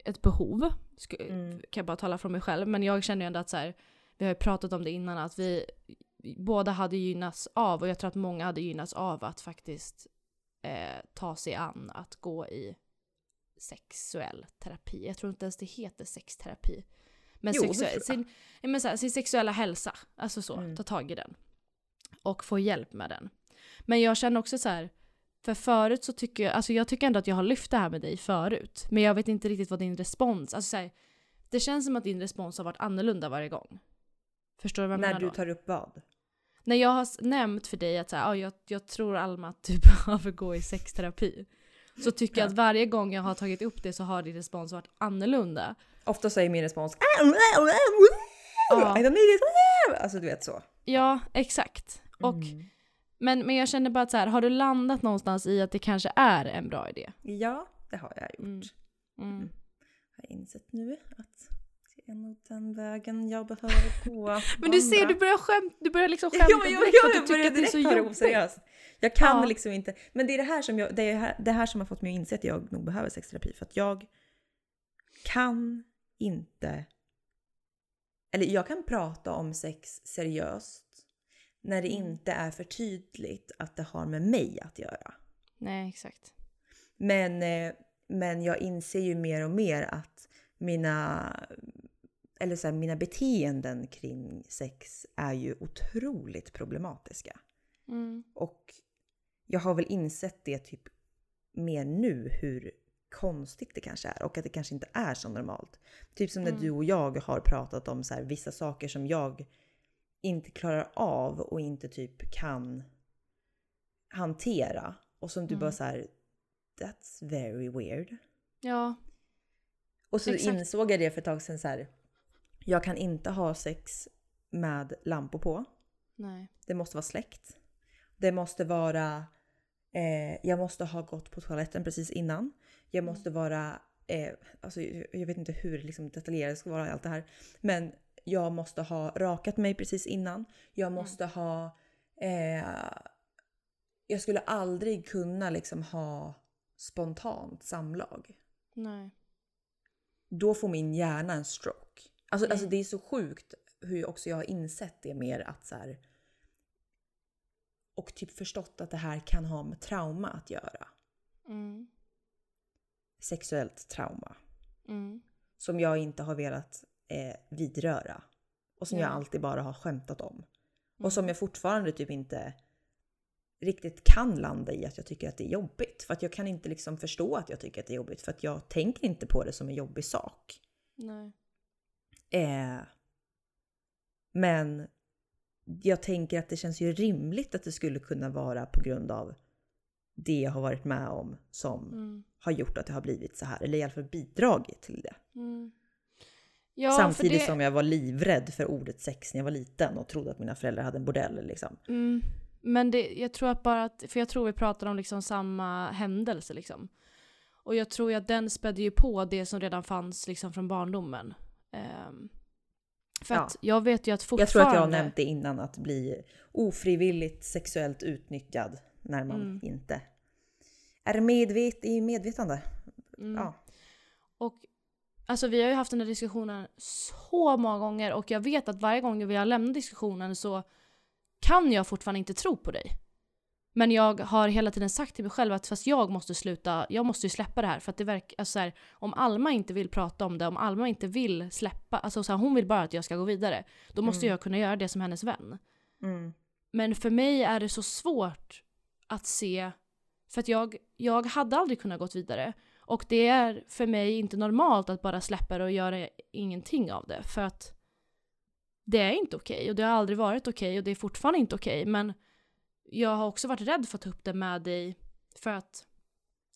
ett behov, sk- Mm. kan jag bara tala från mig själv, men jag känner ju ändå att så här, vi har ju pratat om det innan, att vi båda hade gynnats av, och jag tror att många hade gynnats av att faktiskt eh, ta sig an att gå i sexuell terapi. Jag tror inte ens det heter sexterapi. Men, Jo, jag. sin, men här, sin sexuella hälsa, alltså så, Mm. ta tag i den. Och få hjälp med den. Men jag känner också så här, för förut så tycker jag, alltså jag tycker ändå att jag har lyft det här med dig förut. Men jag vet inte riktigt vad din respons, alltså så här, det känns som att din respons har varit annorlunda varje gång. Förstår du vad jag När menar du då? tar upp vad? När jag har nämnt för dig att så här, ah, jag, jag tror Alma att du behöver gå i sexterapi. Så tycker jag att varje gång jag har tagit upp det så har din respons varit annorlunda. Ofta är min respons Ja. I don't need it. Alltså du vet så. Ja, exakt. Och, Mm. men, men jag känner bara att så här, har du landat någonstans i att det kanske är en bra idé? Ja, det har jag gjort. Mm. Mm. Jag har insett nu att är nog den vägen jag behöver gå. Men du ser, du börjar skämt, du börjar liksom skämta Ja, direkt ja, att jag du tycker börjar att det är direkt så jobbigt. Jag kan Ja. liksom inte. Men det är det här som jag, det är här, det här som har fått mig att inse att jag nog behöver sexterapi. För att jag kan inte... Eller jag kan prata om sex seriöst när det Mm. inte är för tydligt att det har med mig att göra. Nej, exakt. Men, eh, men jag inser ju mer och mer att mina, eller så här, mina beteenden kring sex är ju otroligt problematiska. Mm. Och jag har väl insett det typ mer nu hur konstigt det kanske är och att det kanske inte är så normalt. Typ som när Mm. du och jag har pratat om så här, vissa saker som jag inte klarar av och inte typ kan hantera. Och som du Mm. bara så här, that's very weird. Ja, Och så Exakt. insåg jag det för ett tag sedan så här, jag kan inte ha sex med lampor på. Nej. Det måste vara släkt. Det måste vara... Eh, jag måste ha gått på toaletten precis innan. Jag Mm. måste vara... Eh, alltså, jag vet inte hur liksom, detaljerat det ska vara allt det här. Men jag måste ha rakat mig precis innan. Jag måste ha... Eh, jag skulle aldrig kunna liksom ha spontant samlag. Nej. Då får min hjärna en stroke. Alltså, Mm. alltså det är så sjukt hur också jag har insett det mer att så här, Och typ förstått att det här kan ha med trauma att göra. Mm. Sexuellt trauma. Mm. Som jag inte har velat eh, vidröra. Och som Ja. jag alltid bara har skämtat om. Mm. Och som jag fortfarande typ inte riktigt kan landa i att jag tycker att det är jobbigt. För att jag kan inte liksom förstå att jag tycker att det är jobbigt. För att jag tänker inte på det som en jobbig sak. Nej. Eh, men jag tänker att det känns ju rimligt att det skulle kunna vara på grund av det jag har varit med om som Mm. har gjort att det har blivit så här. Eller i alla fall bidragit till det. Mm. Ja, Samtidigt det... som jag var livrädd för ordet sex när jag var liten och trodde att mina föräldrar hade en bordell. Liksom. Mm. Men det, jag tror att bara att, för jag tror vi pratar om liksom samma händelse liksom. Och jag tror att den spädde ju på det som redan fanns liksom från barndomen. Ehm, för Ja. att jag vet ju att fortfarande... Jag tror att jag har nämnt det innan, att bli ofrivilligt sexuellt utnyttjad när man Mm. inte är medvet i medvetande. Mm. Ja. Och alltså vi har ju haft den här diskussionen så många gånger och jag vet att varje gång vi har lämnat diskussionen så kan jag fortfarande inte tro på dig. Men jag har hela tiden sagt till mig själv att fast jag måste sluta, jag måste ju släppa det här för att det verkar, alltså så här, om Alma inte vill prata om det, om Alma inte vill släppa, alltså så här, hon vill bara att jag ska gå vidare, då måste Mm. jag kunna göra det som hennes vän. Mm. Men för mig är det så svårt att se, för att jag, jag hade aldrig kunnat gått vidare. Och det är för mig inte normalt att bara släppa det och göra ingenting av det. För att det är inte okej och det har aldrig varit okej och det är fortfarande inte okej. Men jag har också varit rädd för att ta upp det med dig för att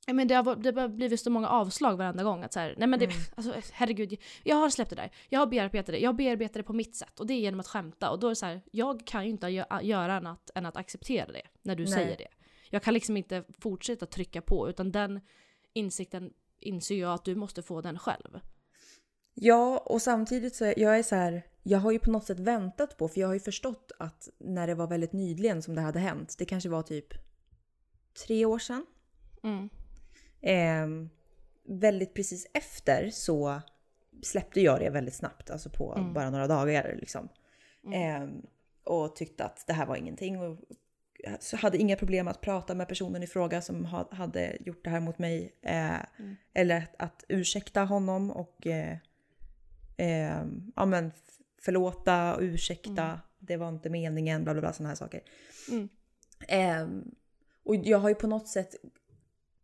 men det, har, det har blivit så många avslag varenda gång. Att så här, nej men det, Mm. alltså, herregud, jag har släppt det där. Jag har bearbetat det. Jag bearbetar det på mitt sätt. Och det är genom att skämta. Och då är det så här, jag kan ju inte gö- göra annat än att acceptera det när du Nej. säger det. Jag kan liksom inte fortsätta trycka på. Utan den insikten inser jag att du måste få den själv. Ja, och samtidigt så är jag är så här, jag har ju på något sätt väntat på, för jag har ju förstått att när det var väldigt nyligen som det hade hänt, det kanske var typ tre år sedan, Mm. eh, väldigt precis efter så släppte jag det väldigt snabbt, alltså på Mm. bara några dagar liksom. Eh, och tyckte att det här var ingenting och hade inga problem att prata med personen i fråga som ha, hade gjort det här mot mig. Eh, Mm. Eller att, att ursäkta honom och eh, eh, ja, men förlåta och ursäkta. Mm. Det var inte meningen, bla bla bla sådana här saker. Mm. Eh, och jag har ju på något sätt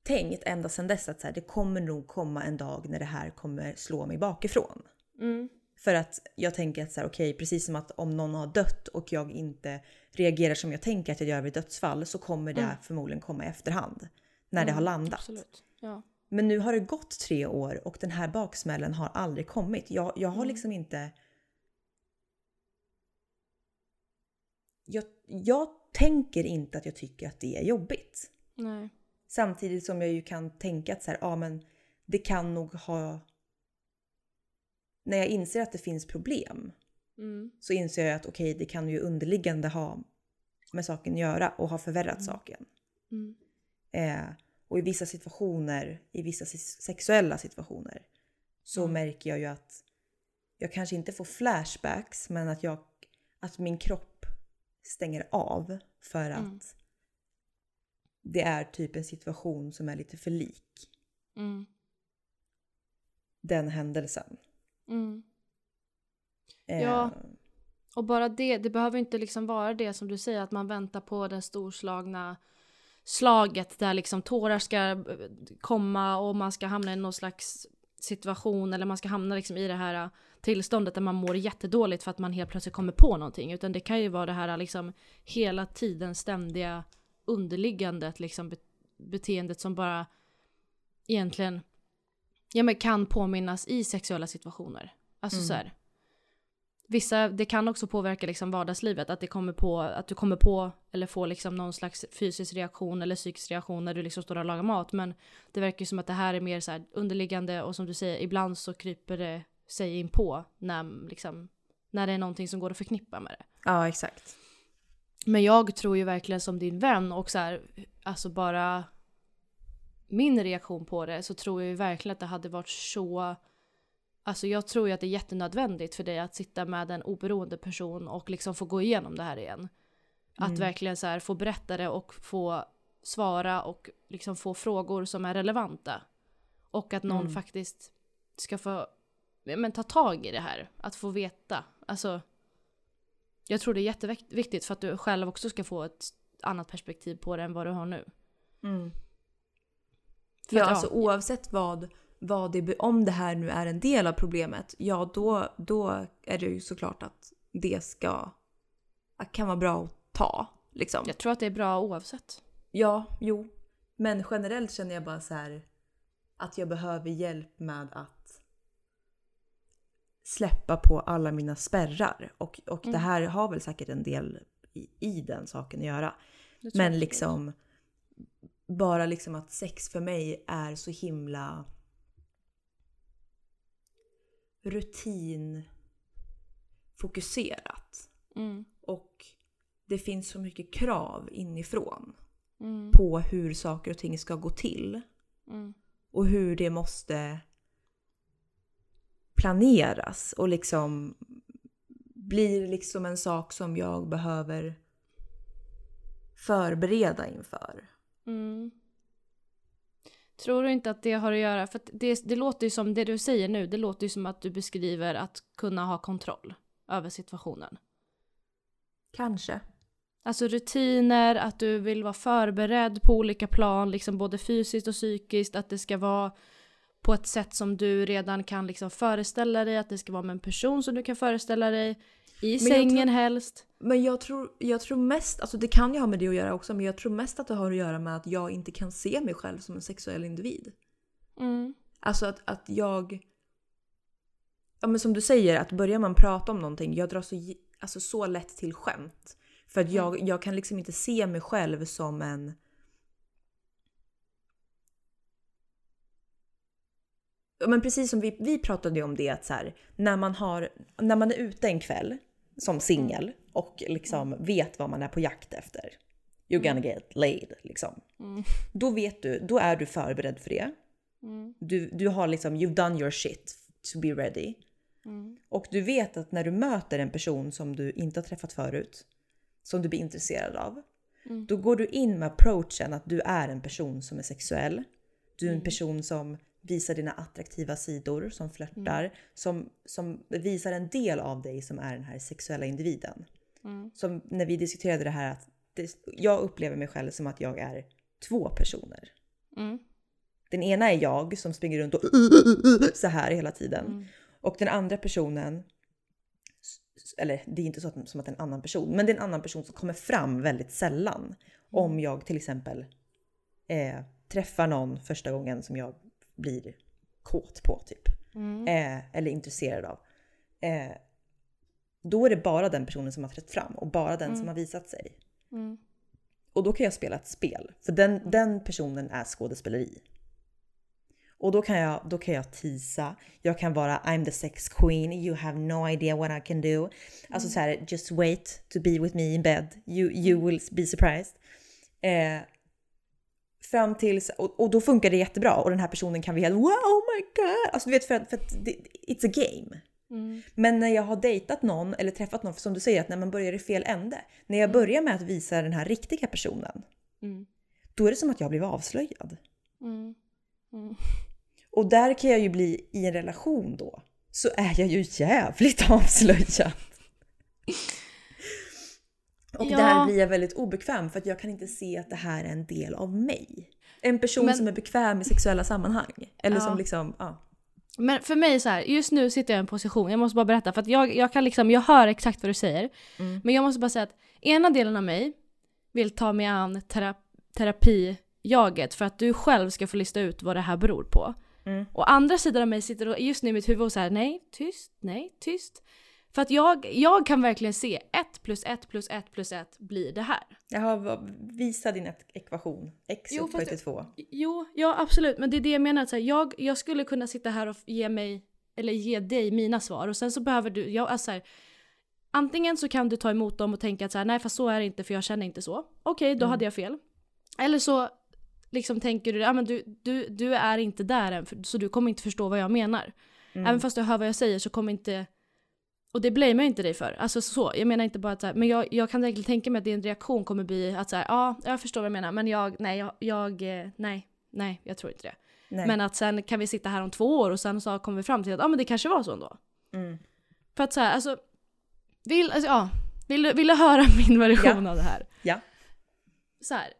tänkt ända sedan dess att så här, det kommer nog komma en dag när det här kommer slå mig bakifrån. Mm. För att jag tänker att så här, okej, precis som att om någon har dött och jag inte reagerar som jag tänker att jag gör vid dödsfall så kommer det Mm. förmodligen komma i efterhand. När det Mm, har landat. Absolut. Ja. Men nu har det gått tre år och den här baksmällen har aldrig kommit. Jag, jag har Mm. liksom inte... Jag, jag tänker inte att jag tycker att det är jobbigt. Nej. Samtidigt som jag ju kan tänka att så här, ja, men det kan nog ha... När jag inser att det finns problem Mm. så inser jag att okej, det kan ju underliggande ha med saken att göra och ha förvärrat Mm. saken. Mm. Eh, och i vissa situationer, i vissa se- sexuella situationer, så Mm. märker jag ju att jag kanske inte får flashbacks, men att, jag, att min kropp stänger av för att Mm. det är typ en situation som är lite för lik Mm. den händelsen. Mm. Eh, Ja. Och bara det, det behöver inte liksom vara det som du säger att man väntar på det storslagna slaget där liksom tårar ska eh, komma och man ska hamna i någon slags situation eller man ska hamna liksom i det här eh, tillståndet där man mår jättedåligt för att man helt plötsligt kommer på någonting. Utan det kan ju vara det här liksom hela tiden ständiga underliggandet liksom be- beteendet som bara egentligen ja, men kan påminnas i sexuella situationer. Alltså Mm. så här. vissa, det kan också påverka liksom vardagslivet. Att, det kommer på, att du kommer på eller får liksom någon slags fysisk reaktion eller psykisk reaktion när du liksom står och lagar mat. Men det verkar ju som att det här är mer så här underliggande och som du säger, ibland så kryper det sig in på när, liksom, när det är någonting som går att förknippa med det. Ja, exakt. Men jag tror ju verkligen som din vän och så här, alltså bara min reaktion på det så tror jag ju verkligen att det hade varit så Alltså jag tror ju att det är jättenödvändigt för dig att sitta med en oberoende person och liksom få gå igenom det här igen. Att Mm. verkligen så här få berätta det och få svara och liksom få frågor som är relevanta. Och att någon Mm. faktiskt ska få men, ta tag i det här. Att få veta. Alltså, jag tror det är jätteviktigt för att du själv också ska få ett annat perspektiv på det än vad du har nu. Mm. För Ja, att, alltså oavsett vad, vad det, om det här nu är en del av problemet, ja då, då är det ju såklart att det ska, att kan vara bra att ta. Liksom. Jag tror att det är bra oavsett. Ja, jo. Men generellt känner jag bara så här att jag behöver hjälp med att släppa på alla mina spärrar. Och, och det Mm. här har väl säkert en del i, i den saken att göra. Det Men liksom bara liksom att sex för mig är så himla rutinfokuserat. Mm, Och det finns så mycket krav inifrån mm, på hur saker och ting ska gå till. mm, Och hur det måste planeras och liksom blir liksom en sak som jag behöver förbereda inför. mm. Tror du inte att det har att göra, för att det, det låter ju som, det du säger nu, det låter ju som att du beskriver att kunna ha kontroll över situationen. Kanske. Alltså rutiner, att du vill vara förberedd på olika plan, liksom både fysiskt och psykiskt, att det ska vara på ett sätt som du redan kan liksom föreställa dig, att det ska vara med en person som du kan föreställa dig, i jag sängen tror- helst. Men jag tror, jag tror mest, alltså det kan ju ha med det att göra också, men jag tror mest att det har att göra med att jag inte kan se mig själv som en sexuell individ. Mm. Alltså att, att jag... Ja men som du säger, att börjar man prata om någonting, jag drar så, alltså så lätt till skämt. För att jag, jag kan liksom inte se mig själv som en... men precis som vi, vi pratade ju om det att så här, när man har, när man är ute en kväll som singel och liksom vet vad man är på jakt efter. You're gonna get laid liksom. Mm. Då vet du, då är du förberedd för det. Mm. Du, du har liksom, you've done your shit to be ready. Mm. Och du vet att när du möter en person som du inte har träffat förut, som du blir intresserad av, då går du in med approachen att du är en person som är sexuell. Du är en Mm. person som visar dina attraktiva sidor, som flörtar, Mm. som, som visar en del av dig som är den här sexuella individen. Mm. Som när vi diskuterade det här att det, jag upplever mig själv som att jag är två personer. Mm. Den ena är jag som springer runt och så här hela tiden. Mm. Och den andra personen, eller det är inte så att, som att det är en annan person, men det är en annan person som kommer fram väldigt sällan. Om jag till exempel eh, träffar någon första gången som jag blir kåt på typ. Mm. Eh, eller intresserad av. Eh, då är det bara den personen som har trätt fram och bara den som har visat sig. Mm. Och då kan jag spela ett spel. För den, den personen är skådespeleri. Och då kan, jag, då kan jag tisa, jag kan vara I'm the sex queen, you have no idea what I can do. Alltså så här, just wait to be with me in bed, you, you will be surprised. Eh, fram tills, och, och då funkar det jättebra och den här personen kan bli helt wow oh my god. Alltså du vet för att, för att it's a game. Mm. Men när jag har dejtat någon eller träffat någon, för som du säger att när man börjar i fel ände. När jag börjar med att visa den här riktiga personen, Mm. då är det som att jag blev avslöjad. Mm. Mm. Och där kan jag ju bli i en relation då. Så är jag ju jävligt avslöjad. Och Ja. där blir jag väldigt obekväm för att jag kan inte se att det här är en del av mig. En person Men- som är bekväm i sexuella sammanhang. Eller Ja. som liksom, ja. Men för mig så här, just nu sitter jag i en position, jag måste bara berätta för att jag, jag kan liksom, jag hör exakt vad du säger. Mm. Men jag måste bara säga att ena delen av mig vill ta mig an tera, terapijaget för att du själv ska få lista ut vad det här beror på. Mm. Och andra sidan av mig sitter och just nu i mitt huvud och så här: nej, tyst, nej, tyst. För att jag, jag kan verkligen se 1 plus 1 plus 1 plus 1 blir det här. Jaha, visa din ekvation. X Jo, upphöjt till 2. Jo, ja absolut. Men det är det jag menar. Att så här, jag, jag skulle kunna sitta här och ge mig, eller ge dig mina svar och sen så behöver du, jag, alltså så här, Antingen så kan du ta emot dem och tänka att så här, nej fast så är det inte för jag känner inte så. Okej, då Mm. hade jag fel. Eller så liksom tänker du, ja men du, du, du är inte där än så du kommer inte förstå vad jag menar. Mm. Även fast du hör vad jag säger så kommer inte och det blamear jag inte dig för. Alltså så, jag menar inte bara att så här, men jag, jag kan verkligen tänka mig att din reaktion kommer bli att så här, ja, jag förstår vad jag menar, men jag, nej, jag, jag eh, nej, nej, jag tror inte det. Nej. Men att sen kan vi sitta här om två år och sen så kommer vi fram till att ja, men det kanske var så ändå. Mm. För att så här, alltså, vill, alltså ja, vill, du- vill du höra min version av det här? Ja. Så här.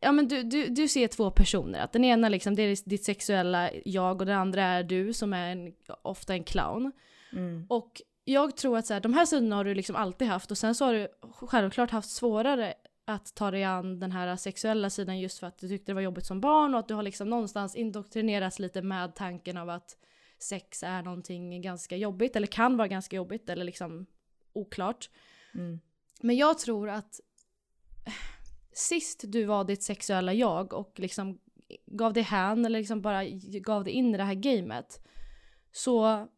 Ja men du, du, du ser två personer, att den ena liksom, det är ditt sexuella jag och den andra är du som är en, ofta en clown. Mm. Och jag tror att så här, de här sidorna har du liksom alltid haft och sen så har du självklart haft svårare att ta dig an den här sexuella sidan just för att du tyckte det var jobbigt som barn och att du har liksom någonstans indoktrinerats lite med tanken av att sex är någonting ganska jobbigt eller kan vara ganska jobbigt eller liksom oklart. Mm. Men jag tror att sist du var ditt sexuella jag och liksom gav dig hän eller liksom bara gav dig in i det här gamet så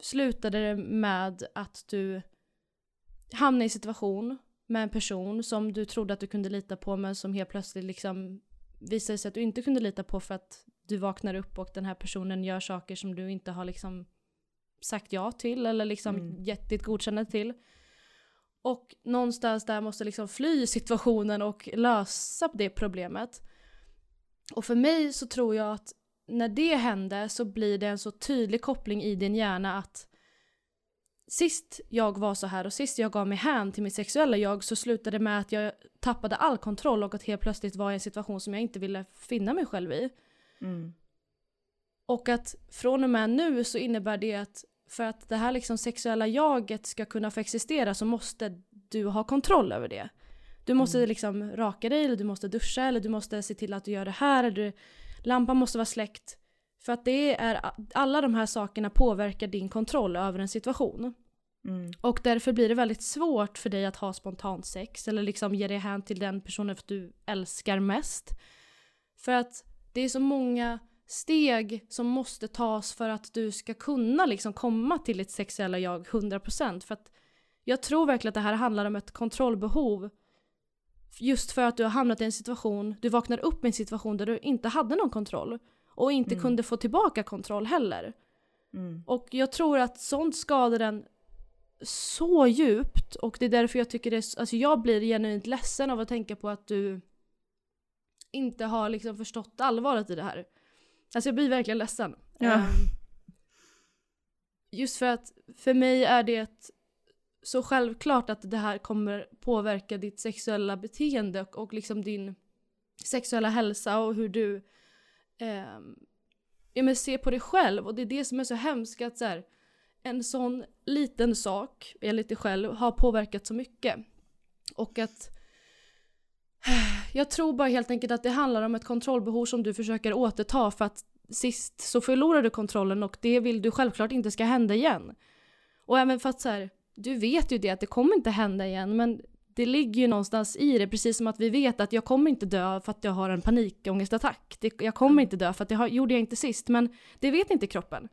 slutade det med att du hamnade i situation med en person som du trodde att du kunde lita på men som helt plötsligt liksom visade sig att du inte kunde lita på för att du vaknar upp och den här personen gör saker som du inte har liksom sagt ja till eller liksom Mm. gett ditt godkännande till. Och någonstans där måste liksom fly situationen och lösa det problemet. Och för mig så tror jag att när det hände så blir det en så tydlig koppling i din hjärna att sist jag var så här och sist jag gav mig hän till mitt sexuella jag så slutade det med att jag tappade all kontroll och att helt plötsligt var i en situation som jag inte ville finna mig själv i. Mm. Och att från och med nu så innebär det att för att det här liksom sexuella jaget ska kunna få existera så måste du ha kontroll över det. Du måste Mm. liksom raka dig eller du måste duscha eller du måste se till att du gör det här. Eller du, lampan måste vara släckt. För att det är, alla de här sakerna påverkar din kontroll över en situation. Mm. Och därför blir det väldigt svårt för dig att ha spontant sex eller liksom ge dig hän till den personen för du älskar mest. För att det är så många steg som måste tas för att du ska kunna liksom komma till ditt sexuella jag 100%. För att jag tror verkligen att det här handlar om ett kontrollbehov. Just för att du har hamnat i en situation, du vaknar upp i en situation där du inte hade någon kontroll. Och inte Mm. kunde få tillbaka kontroll heller. Mm. Och jag tror att sånt skadar den så djupt och det är därför jag tycker det är, alltså jag blir genuint ledsen av att tänka på att du inte har liksom förstått allvaret i det här. Alltså jag blir verkligen ledsen. Ja. Ehm, just för att för mig är det så självklart att det här kommer påverka ditt sexuella beteende och, och liksom din sexuella hälsa och hur du eh, ja, men ser på dig själv. Och det är det som är så hemskt att så här, en sån liten sak, enligt dig själv, har påverkat så mycket. Och att jag tror bara helt enkelt att det handlar om ett kontrollbehov som du försöker återta för att sist så förlorar du kontrollen och det vill du självklart inte ska hända igen. Och även för att så här, du vet ju det att det kommer inte hända igen men det ligger ju någonstans i det precis som att vi vet att jag kommer inte dö för att jag har en panikångestattack. Det, jag kommer inte dö för att det har, gjorde jag inte sist men det vet inte kroppen.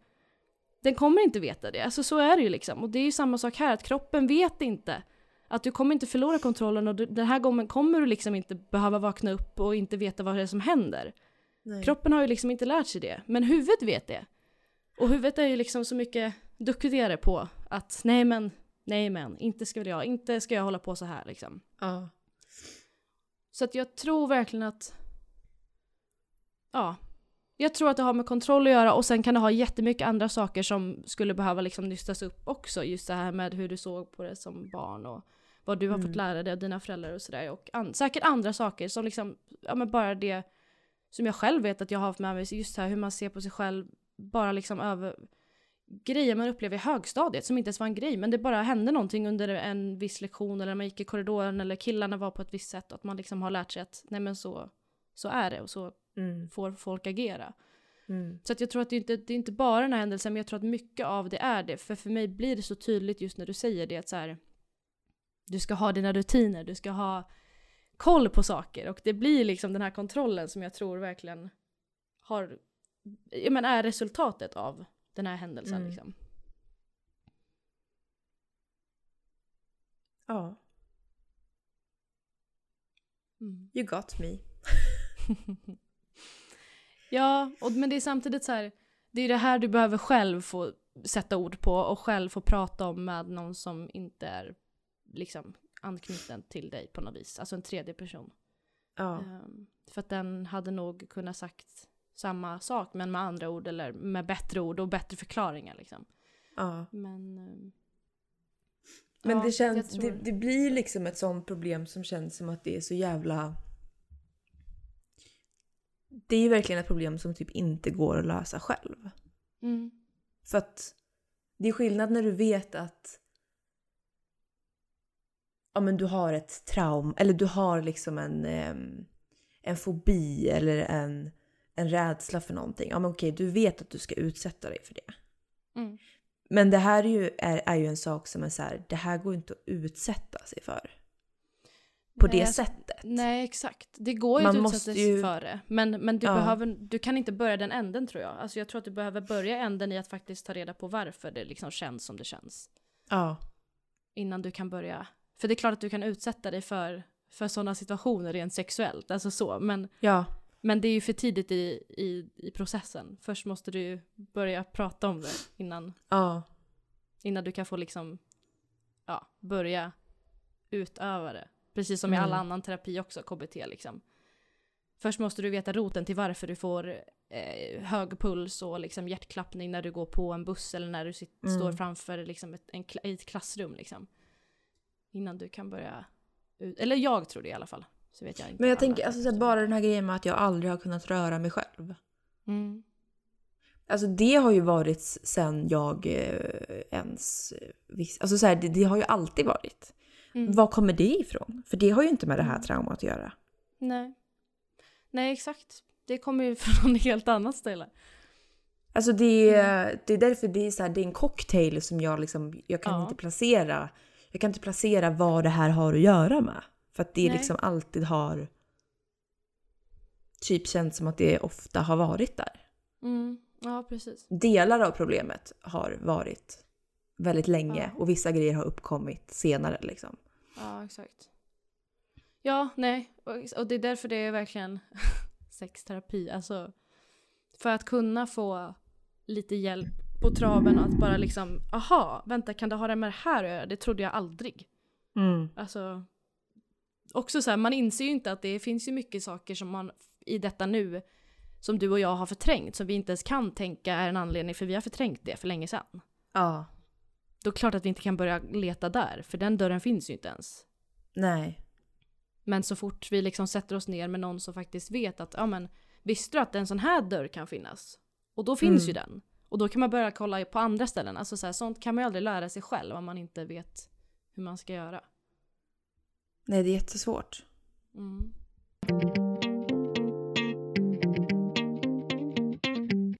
Den kommer inte veta det, alltså så är det ju liksom. Och det är ju samma sak här, att kroppen vet inte att du kommer inte förlora kontrollen och du, den här gången kommer du liksom inte behöva vakna upp och inte veta vad det är som händer. Nej. Kroppen har ju liksom inte lärt sig det, men huvudet vet det. Och huvudet är ju liksom så mycket duktigare på att nej men, nej men, inte ska jag, inte ska jag hålla på så här liksom. Ja. Så att jag tror verkligen att, ja, jag tror att det har med kontroll att göra och sen kan det ha jättemycket andra saker som skulle behöva liksom nystas upp också. Just det här med hur du såg på det som barn och vad du har Mm. fått lära dig av dina föräldrar och sådär. Och an- säkert andra saker som liksom, ja men bara det som jag själv vet att jag har haft med mig, just här hur man ser på sig själv, bara liksom över grejer man upplever i högstadiet som inte ens var en grej men det bara hände någonting under en viss lektion eller man gick i korridoren eller killarna var på ett visst sätt och att man liksom har lärt sig att nej men så, så är det och så Mm. får folk agera. Mm. Så att jag tror att det är, inte, det är inte bara den här händelsen, men jag tror att mycket av det är det. För för mig blir det så tydligt just när du säger det att så här, du ska ha dina rutiner, du ska ha koll på saker. Och det blir liksom den här kontrollen som jag tror verkligen har, jag menar, är resultatet av den här händelsen. Mm. Liksom. Ja, Mm. you got me. ja, och, men det är samtidigt så här, det är det här du behöver själv få sätta ord på och själv få prata om med någon som inte är liksom anknuten till dig på något vis. Alltså en tredje person. Ja. Ehm, för att den hade nog kunnat sagt samma sak men med andra ord eller med bättre ord och bättre förklaringar liksom. ja. Men... ehm, Men ja, det, känns, tror- det, det blir liksom ett sånt problem som känns som att det är så jävla... Det är ju verkligen ett problem som typ inte går att lösa själv. Mm, För att det är skillnad när du vet att ja, men du har ett traum eller du har liksom en, em, en fobi eller en, en rädsla för någonting. Ja men okej, du vet att du ska utsätta dig för det. mm. Men det här är ju, är, är ju en sak som är så här, det här går inte att utsätta sig för. På Nej, det alltså, sättet. Nej exakt. Det går ju Man att utsätta sig ju- för det. Men, men du, Ja. behöver, du kan inte börja den änden tror jag. Alltså jag tror att du behöver börja änden i att faktiskt ta reda på varför det liksom känns som det känns. Ja. Innan du kan börja. För det är klart att du kan utsätta dig för, för sådana situationer rent sexuellt. Alltså så. Men, Ja. Men det är ju för tidigt i, i, i processen. Först måste du börja prata om det innan, Ja. innan du kan få liksom ja, börja utöva det. Precis som i Mm. all annan terapi också, KBT liksom. Först måste du veta roten till varför du får eh, hög puls och liksom hjärtklappning när du går på en buss eller när du sit, Mm. står framför liksom ett, en, ett klassrum. Liksom. Innan du kan börja... Eller jag tror det i alla fall. Så vet jag inte Men jag tänker alltså, så här, faktiskt. bara den här grejen med att jag aldrig har kunnat röra mig själv. Mm. Alltså det har ju varit sen jag eh, ens eh. Alltså så här, det, det har ju alltid varit. Mm. Var kommer det ifrån? För det har ju inte med det här Mm. traumat att göra. Nej. Nej, exakt. Det kommer ju från ett helt annat ställe. Alltså det, är- Mm. det är därför det är, så här, det är en cocktail som jag liksom, jag kan Ja. inte placera. Jag kan inte placera vad det här har att göra med. För att det Nej. liksom alltid har typ känts som att det ofta har varit där. Mm. Ja, precis. Delar av problemet har varit väldigt länge Ja. och vissa grejer har uppkommit senare liksom. Ja, exakt. Ja, nej. Och, det är därför det är verkligen sexterapi. Alltså, för att kunna få lite hjälp på traven att bara liksom, aha, vänta, kan det ha det med det här att göra? Det trodde jag aldrig. Alltså, också så här, man inser ju inte att det finns ju mycket saker som man i detta nu som du och jag har förträngt, som vi inte ens kan tänka är en anledning, för vi har förträngt det för länge sedan. Ja. Då är det klart att vi inte kan börja leta där, för den dörren finns ju inte ens. Nej. Men så fort vi liksom sätter oss ner med någon som faktiskt vet att, ja men, visste du att en sån här dörr kan finnas? Och då finns Mm. ju den. Och då kan man börja kolla på andra ställen. Alltså så här, sånt kan man ju aldrig lära sig själv om man inte vet hur man ska göra. Nej, det är jättesvårt. Mm.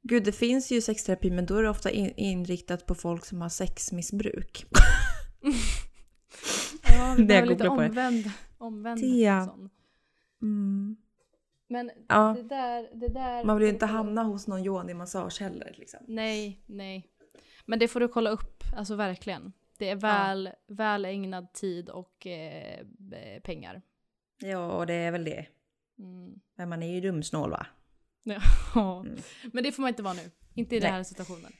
Gud, det finns ju sexterapi men då är det ofta in- inriktat på folk som har sexmissbruk. Ja, vi Det behöver jag lite omvänd, omvänd Det, sån. Mm. Men Ja. det där, det där... Man vill ju inte hamna hos någon yoni-massage heller. Liksom. Nej, nej. Men det får du kolla upp, alltså verkligen. Det är väl, väl ägnad tid och eh, b- pengar. Ja, och det är väl det. Mm. Men man är ju dumsnål va? Ja. Mm. Men det får man inte vara nu. Inte i den Nej. här situationen.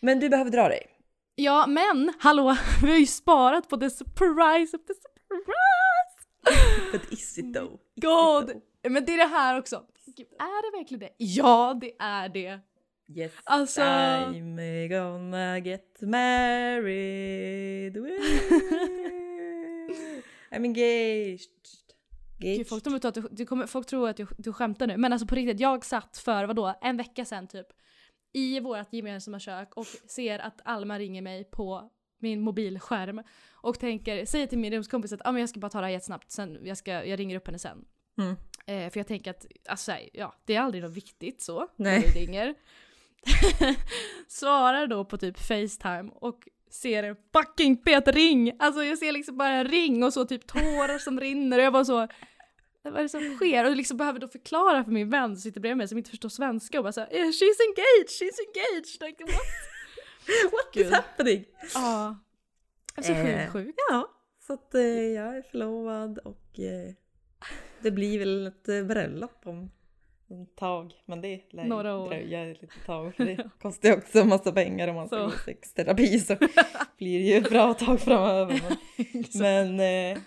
Men du behöver dra dig. Ja, men hallå! Vi har ju sparat på the surprise of the surprise! But is it though? Is God! it though? Men det är det här också. Gud, är det verkligen det? Ja, det är det. Yes, Alltså- I'm gonna get married. I'm engaged. Gud, folk, tror att du, du kommer, folk tror att du, du skämtar nu. Men alltså på riktigt, jag satt för vadå, en vecka sedan typ i vårt gemensamma kök och ser att Alma ringer mig på min mobilskärm och tänker, säger till min rumskompis att ah, men jag ska bara ta det här jättesnabbt, sen jag, ska, jag ringer upp henne sen. Mm. Eh, för jag tänker att, alltså, ja, det är aldrig något viktigt så, Nej. när det ringer. Svarar då på typ Facetime och ser en fucking fet ring! Alltså jag ser liksom bara en ring och så typ tårar som rinner och jag bara så vad är det som sker? Och liksom behöver då förklara för min vän som sitter bredvid mig som inte förstår svenska och bara såhär “She's engaged, she's engaged!” like, what? What Gud. is happening? Ja. Alltså Eh, sjukt. Ja, så att eh, jag är förlovad och eh, det blir väl ett eh, bröllop om en tag. Men det lär Några år. dröja ett litet tag för det kostar ju också en massa pengar om man ska gå sexterapi så blir det ju ett bra tag framöver. Men, men eh,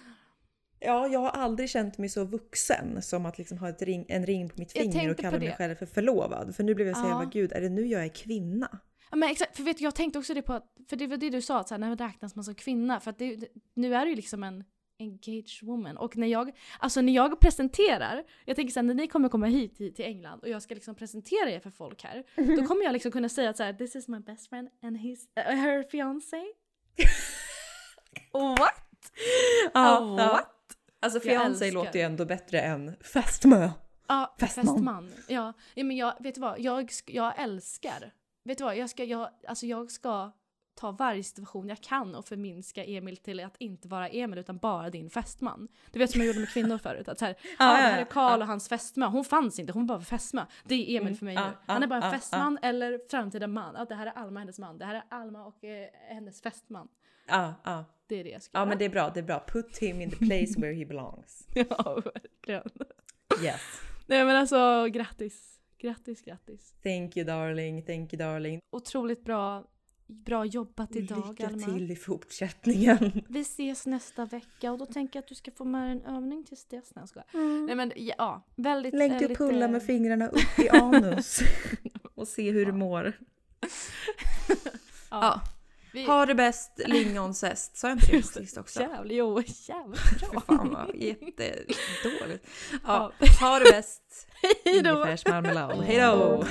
ja, jag har aldrig känt mig så vuxen som att liksom ha ett ring, en ring på mitt finger och kalla mig själv för förlovad. För nu blev jag så Ja. jävla gud, är det nu jag är kvinna? Ja, men exakt, för vet du, jag tänkte också det på att, för det var det du sa, att så här, när räknas man som kvinna? För att det, nu är det ju liksom en engaged woman. Och när jag, alltså när jag presenterar, jag tänker såhär när ni kommer komma hit till, till England och jag ska liksom presentera er för folk här, då kommer jag liksom kunna säga att så här, this is my best friend and his, uh, her fiancé. What? Ja, ja. what? Alltså fiancé låter ju ändå bättre än fästmö. Ja, Fästman. fästman. Ja. ja, men jag, vet du vad, jag, jag älskar, vet du vad, jag ska, jag, alltså jag ska ta varje situation jag kan och förminska Emil till att inte vara Emil utan bara din fästman. Du vet som jag gjorde med kvinnor förut, att så här, ja, Ja, det här är. Karl och hans fästmö, hon fanns inte, hon var bara fästmö. Det är Emil Mm, för mig ja, nu. Han är bara en fästman eller framtida man. Ja, det här är Alma, hennes man. Det här är Alma och eh, hennes fästman. Ja, ja. Det är det jag ska ja men det är bra, det är bra. Put him in the place where he belongs. Ja, verkligen. Yes. Nej men alltså grattis. Grattis, grattis. Thank you darling, thank you darling. Otroligt bra, bra jobbat idag Lycka Alma. till i fortsättningen. Vi ses nästa vecka och då tänker jag att du ska få med en övning tills dess. Nej, jag skojar. Nej men ja, väldigt... Lägg dig och pulla eh, med fingrarna upp i anus. och se hur du mår. Ja. Vi, Ha det bäst, lingonzest. Sa jag inte det sist också? Jävligt, jo, jävligt Fy bra. fan vad jättedåligt. Ja, Ja. ha det bäst. Hej då! Ingefärsmarmelad. Hej då!